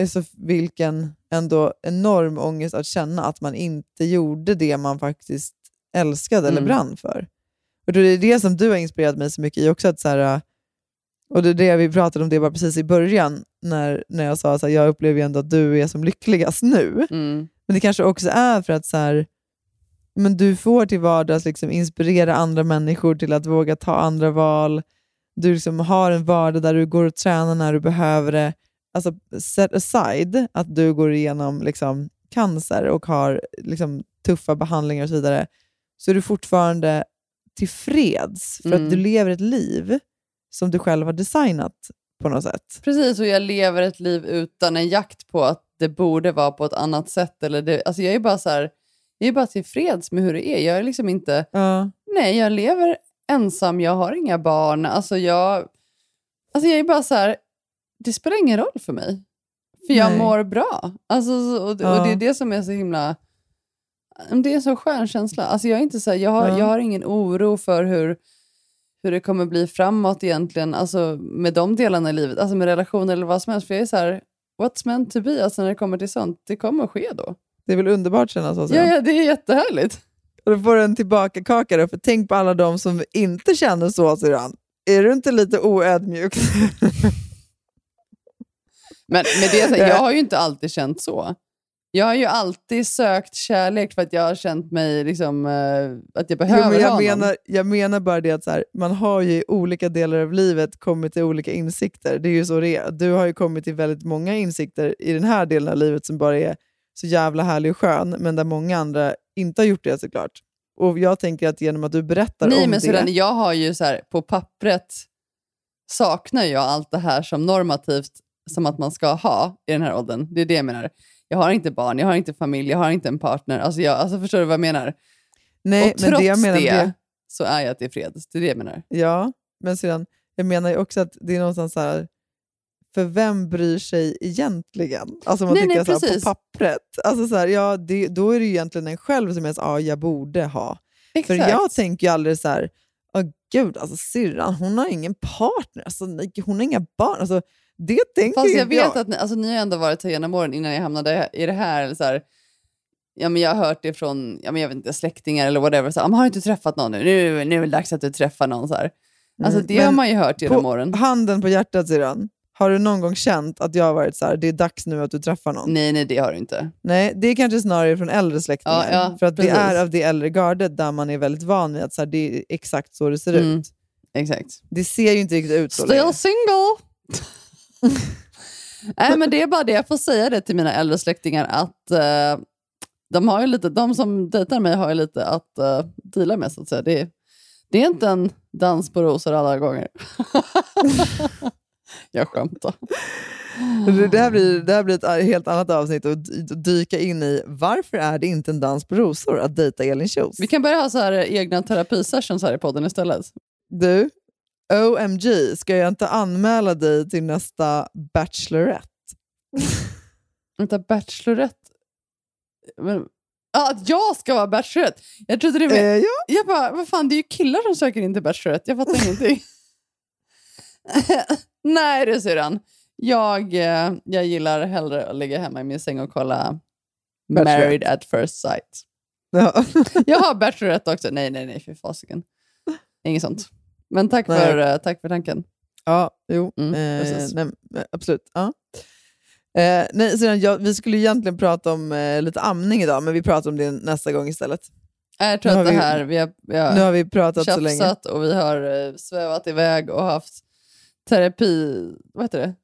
alltså vilken ändå enorm ångest att känna att man inte gjorde det man faktiskt älskade eller Mm. brann för. Och då är det det som du har inspirerat mig så mycket i också. Att så här, och det är det vi pratade om det bara precis i början, när, när jag sa att jag upplever ändå att du är som lyckligast nu. Mm. Men det kanske också är för att så här, men du får till vardags liksom inspirera andra människor till att våga ta andra val. Du liksom har en vardag där du går och tränar när du behöver det. Alltså set aside att du går igenom liksom cancer och har liksom tuffa behandlingar och så vidare, så är du fortfarande tillfreds för Mm. att du lever ett liv som du själv har designat på något sätt. Precis, och jag lever ett liv utan en jakt på att det borde vara på ett annat sätt. Eller det, alltså jag är bara så här, jag är bara tillfreds med hur det är. Jag är liksom inte... Ja. Nej, jag lever ensam, jag har inga barn. Alltså jag, alltså jag är bara så här, det spelar ingen roll för mig. För jag Nej. mår bra. Alltså, så- och, och Ja. det är det som är så himla... Det är en så skön känsla. Alltså jag, är inte så här, jag, har, Ja. jag har ingen oro för hur, hur det kommer bli framåt egentligen, alltså med de delarna i livet, alltså med relationer eller vad som helst. För jag är så här, what's meant to be, alltså när det kommer till sånt, det kommer att ske då. Det är väl underbart att känna så? Ja, ja, det är jättehärligt. Och då får du en tillbaka kaka då, för tänk på alla de som inte känner så, syrran. Är du inte lite oödmjuk? Men med det, här, jag har ju inte alltid känt så. Jag har ju alltid sökt kärlek för att jag har känt mig liksom, eh, att jag behöver Jo, men jag, någon. menar, jag menar bara det att så här, man har ju i olika delar av livet kommit till olika insikter. Det är ju så det är. Du har ju kommit till väldigt många insikter i den här delen av livet som bara är så jävla härlig och skön, men där många andra inte har gjort det såklart. Och jag tänker att genom att du berättar Nej, om men det... sådan, jag har ju så här, på pappret saknar jag allt det här som normativt som att man ska ha i den här åldern. Det är det jag menar. Jag har inte barn, jag har inte familj, jag har inte en partner. Alltså, jag, alltså förstår du vad jag menar? Nej, och men trots det jag menar det, det- så är jag tillfreds. Det är det jag menar. Ja, men sedan, jag menar ju också att det är någonstans så här, för vem bryr sig egentligen? Alltså man Nej, tycker nej, så här, på precis. pappret. Alltså så här, ja, det, då är det ju egentligen en själv som är så, ja, jag borde ha. För Exakt. jag tänker ju aldrig så här, åh gud, alltså syrran, hon har ingen partner, alltså, hon har inga barn. Alltså, det tänker Fast jag inte vet att ni, alltså, ni har ändå varit här genom åren innan jag hamnade i det här. Eller så här ja, men jag har hört det från ja, men jag vet inte, släktingar eller whatever. Så här, "Men har du inte träffat någon nu? Nu, nu är det dags att du träffar någon. Så här. Alltså, Mm, det men har man ju hört genom på åren. Handen på hjärtat syrran, har du någon gång känt att jag har varit så här, det är dags nu att du träffar någon? Nej, nej, det har du inte. Nej, det är kanske snarare från äldre släktingar. Ja, ja, för att det precis. är av det äldre gardet där man är väldigt van vid att så här, det är exakt så det ser Mm, ut. Exakt. Det ser ju inte riktigt ut så Still längre. single! Nej, men det är bara det. Jag får säga det till mina äldre släktingar att eh, de, har ju lite, de som dejtar mig har ju lite att uh, deala med. Så att säga. Det, det är inte en dans på rosor alla gånger. jag skämtar. Det, här blir, det här blir ett helt annat avsnitt att dy- dyka in i varför är det inte en dans på rosor att dejta Elin Kjos? Vi kan börja ha så här egna terapisessions här i podden istället. Du, OMG, ska jag inte anmäla dig till nästa Bachelorette? Vänta, Bachelorette? Men, ah, att jag ska vara Bachelorette? Jag trodde det var... Eh, ja. Jag bara, vad fan, det är ju killar som söker in till Bachelorette. Jag fattar ingenting. Nej du syrran. Jag, eh, jag gillar hellre att ligga hemma i min säng och kolla Bachelorette. Married at first sight. Ja. Jag har Bachelorette också. Nej, nej, nej, för fasiken. Inget sånt. Men tack Nej. för, eh, tack för tanken. Ja, jo. Mm, eh, nej, absolut. Ja. Eh, nej, sedan, ja, vi skulle egentligen prata om eh, lite amning idag, men vi pratar om det nästa gång istället. Jag tror Nu att det vi- här, vi har, vi har nu har vi pratat så länge. och vi har eh, svävat iväg och haft terapi, vad heter det?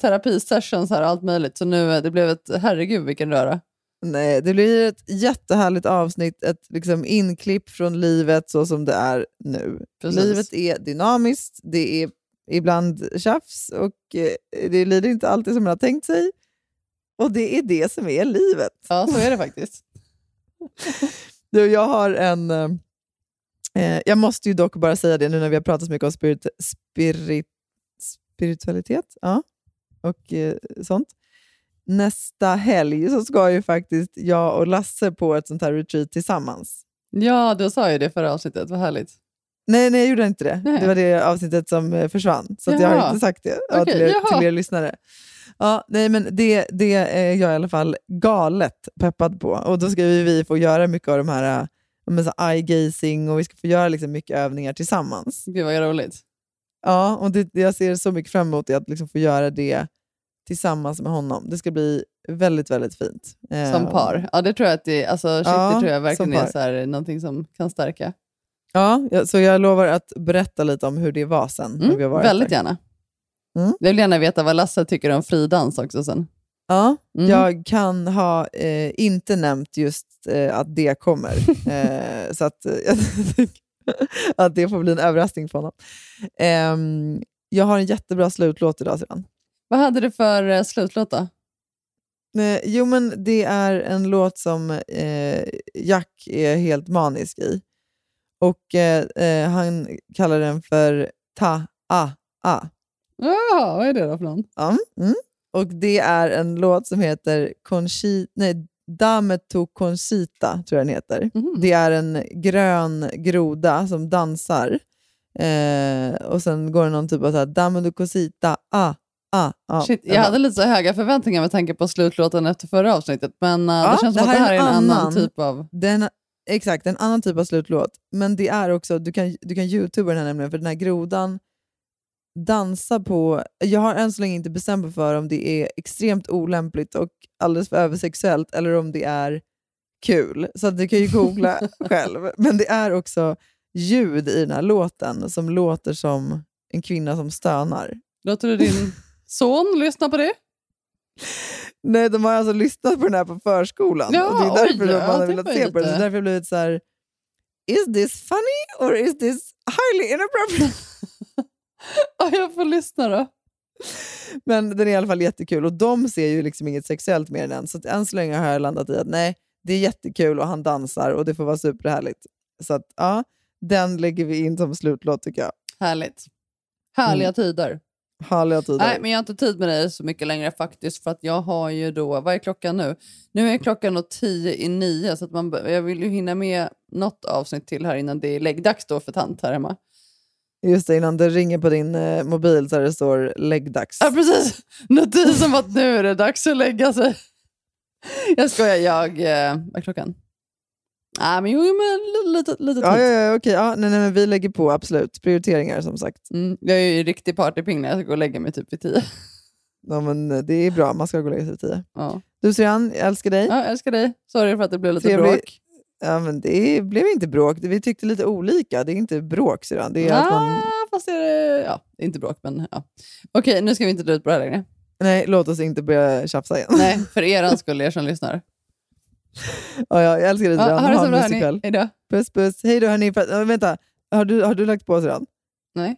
terapisessions här och allt möjligt. Så nu, eh, det blev ett, herregud vilken röra. Nej, det blir ett jättehärligt avsnitt, ett liksom inklipp från livet så som det är nu. Precis. Livet är dynamiskt, det är ibland tjafs och eh, det lider inte alltid som man har tänkt sig. Och det är det som är livet. Ja, så är det faktiskt. Du, jag har en... eh, Eh, jag måste ju dock bara säga det nu när vi har pratat så mycket om spirit, spirit, spiritualitet ja, och eh, sånt. Nästa helg så ska ju faktiskt jag och Lasse på ett sånt här retreat tillsammans. Ja, du sa ju det förra avsnittet. Vad härligt. Nej, nej, jag gjorde inte det. Nej. Det var det avsnittet som eh, försvann, så jag har inte sagt det ja, Okej, till, er, jaha. till er lyssnare. Ja, nej, men det, det är jag i alla fall galet peppad på. Och Då ska vi, vi få göra mycket av de här äh, men så eye-gazing och vi ska få göra liksom mycket övningar tillsammans. Gud vad roligt. Ja, och det, jag ser så mycket fram emot att liksom få göra det tillsammans med honom. Det ska bli väldigt, väldigt fint. Som Eh, par. Ja, det tror jag, att det, alltså, shit, Ja, det tror jag verkligen som är så här, någonting som kan stärka. Ja, så jag lovar att berätta lite om hur det var sen. när Mm, vi väldigt där. gärna. Mm. Jag vill gärna veta vad Lasse tycker om fridans också sen. Ja, Mm. jag kan ha eh, inte nämnt just eh, att det kommer. eh, så att, eh, jag att det får bli en överraskning för honom. Ehm, jag har en jättebra slutlåt idag sedan. Vad hade du för eh, slutlåt då? Eh, jo, men det är en låt som eh, Jack är helt manisk i. Och eh, Han kallar den för Ta-A-A. Ja, vad är det då för någon? Ja, mm. Och det är en låt som heter Conchi, nej, Dame to Conchita, tror jag den heter. Mhm. Det är en grön groda som dansar. Eh, och sen går det någon typ av så här, Dame to Conchita, ah, ah, ah. Shit, jag hade lite så höga förväntningar med tanke på slutlåten efter förra avsnittet, men eh, det känns som att det här är en annan, typ av... Den, exakt, en annan typ av slutlåt. Men det är också, du kan, du kan youtuba den här nämligen, för den här grodan dansar på... Jag har än så länge inte bestämt mig för om det är extremt olämpligt och alldeles för översexuellt eller om det är kul. Så du kan ju googla själv. Men det är också ljud i den här låten som låter som en kvinna som stönar. Låter du din son lyssna på det? Nej, de har alltså lyssnat på den här på förskolan. Ja, och det är därför oj, de ja, har det velat se på det. Så lite- därför har det blivit så här, is this funny or is this highly inappropriate? Ja, jag får lyssna då. Men den är i alla fall jättekul och de ser ju liksom inget sexuellt med den. Så att än så länge har jag landat i att nej, det är jättekul och han dansar och det får vara superhärligt. Så att ja, den lägger vi in som slutlåt tycker jag. Härligt. Härliga Mm. tider. Härliga tider. Nej, men jag har inte tid med dig så mycket längre faktiskt, för att jag har ju då, vad är klockan nu? Nu är klockan då tio i nio, så att man, jag vill ju hinna med något avsnitt till här innan det är läggdags då för tant här hemma. Just det, innan det ringer på din eh, mobil så där det står läggdags. Ja, precis. Notis om att nu är det dags att lägga sig. Jag skojar, jag... Eh, vad är klockan? Nej, men jo, men li- lite, lite tid. Ja, ja, ja, okej. Ja, nej, nej, men vi lägger på, absolut. Prioriteringar som sagt. Mm, jag är ju riktig partyping när jag ska gå och lägga mig typ vid tio. Ja, men eh, det är bra, man ska gå och lägga sig vid tio. Ja. Du Syrran, jag älskar dig. Ja, jag älskar dig. Sorry för att det blev lite Trevlig- bråk. Ja, men det blev inte bråk. Vi tyckte lite olika. Det är inte bråk, Syrran. Det är att man... Ah, fast det är, ja, inte bråk, men ja. Okej, nu ska vi inte dra ut på det här längre. Nej, låt oss inte börja tjafsa igen. Nej, för er skull, er som lyssnar. Ja, ja, jag älskar dig Ja, Syrran. ha det så bra, hörni. Hej då. Puss, puss. Hej då, hörni. Äh, vänta, har du, har du lagt på Syrran? Nej.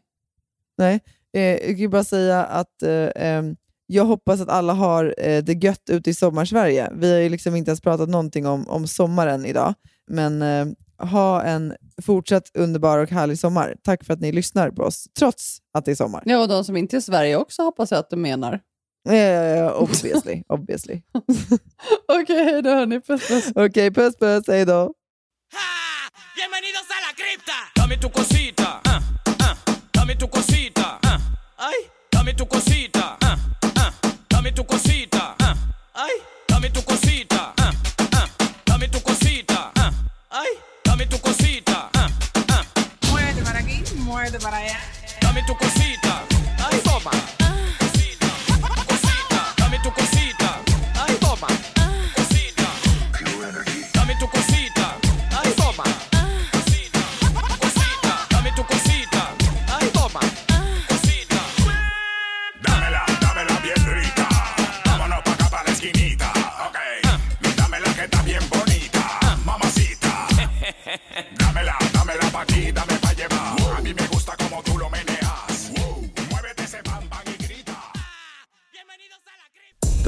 Nej. Eh, jag kan ju bara säga att eh, jag hoppas att alla har eh, det gött ute i sommarsverige. Vi har ju liksom inte ens pratat någonting om, om sommaren idag. Men eh, ha en fortsatt underbar och härlig sommar. Tack för att ni lyssnar på oss, trots att det är sommar. Ja, och de som inte är i Sverige också hoppas jag att du menar. Eh, obviously. obviously. Okej, hej då hörni. Puss puss. Okej, puss puss. Hej då. Bienvenidos a la cripta. Dame tu cosita. ah, ah. Dame tu cosita. ah. Ay, dame tu cosita. Ah, ah. Dame tu cosita. ah. Ay, dame tu cosita. ah, ah. Dame tu cosita. ah. Ay, dame tu cosita. ah, ah. Muévete para aquí, muévete para allá. Dame tu cosita.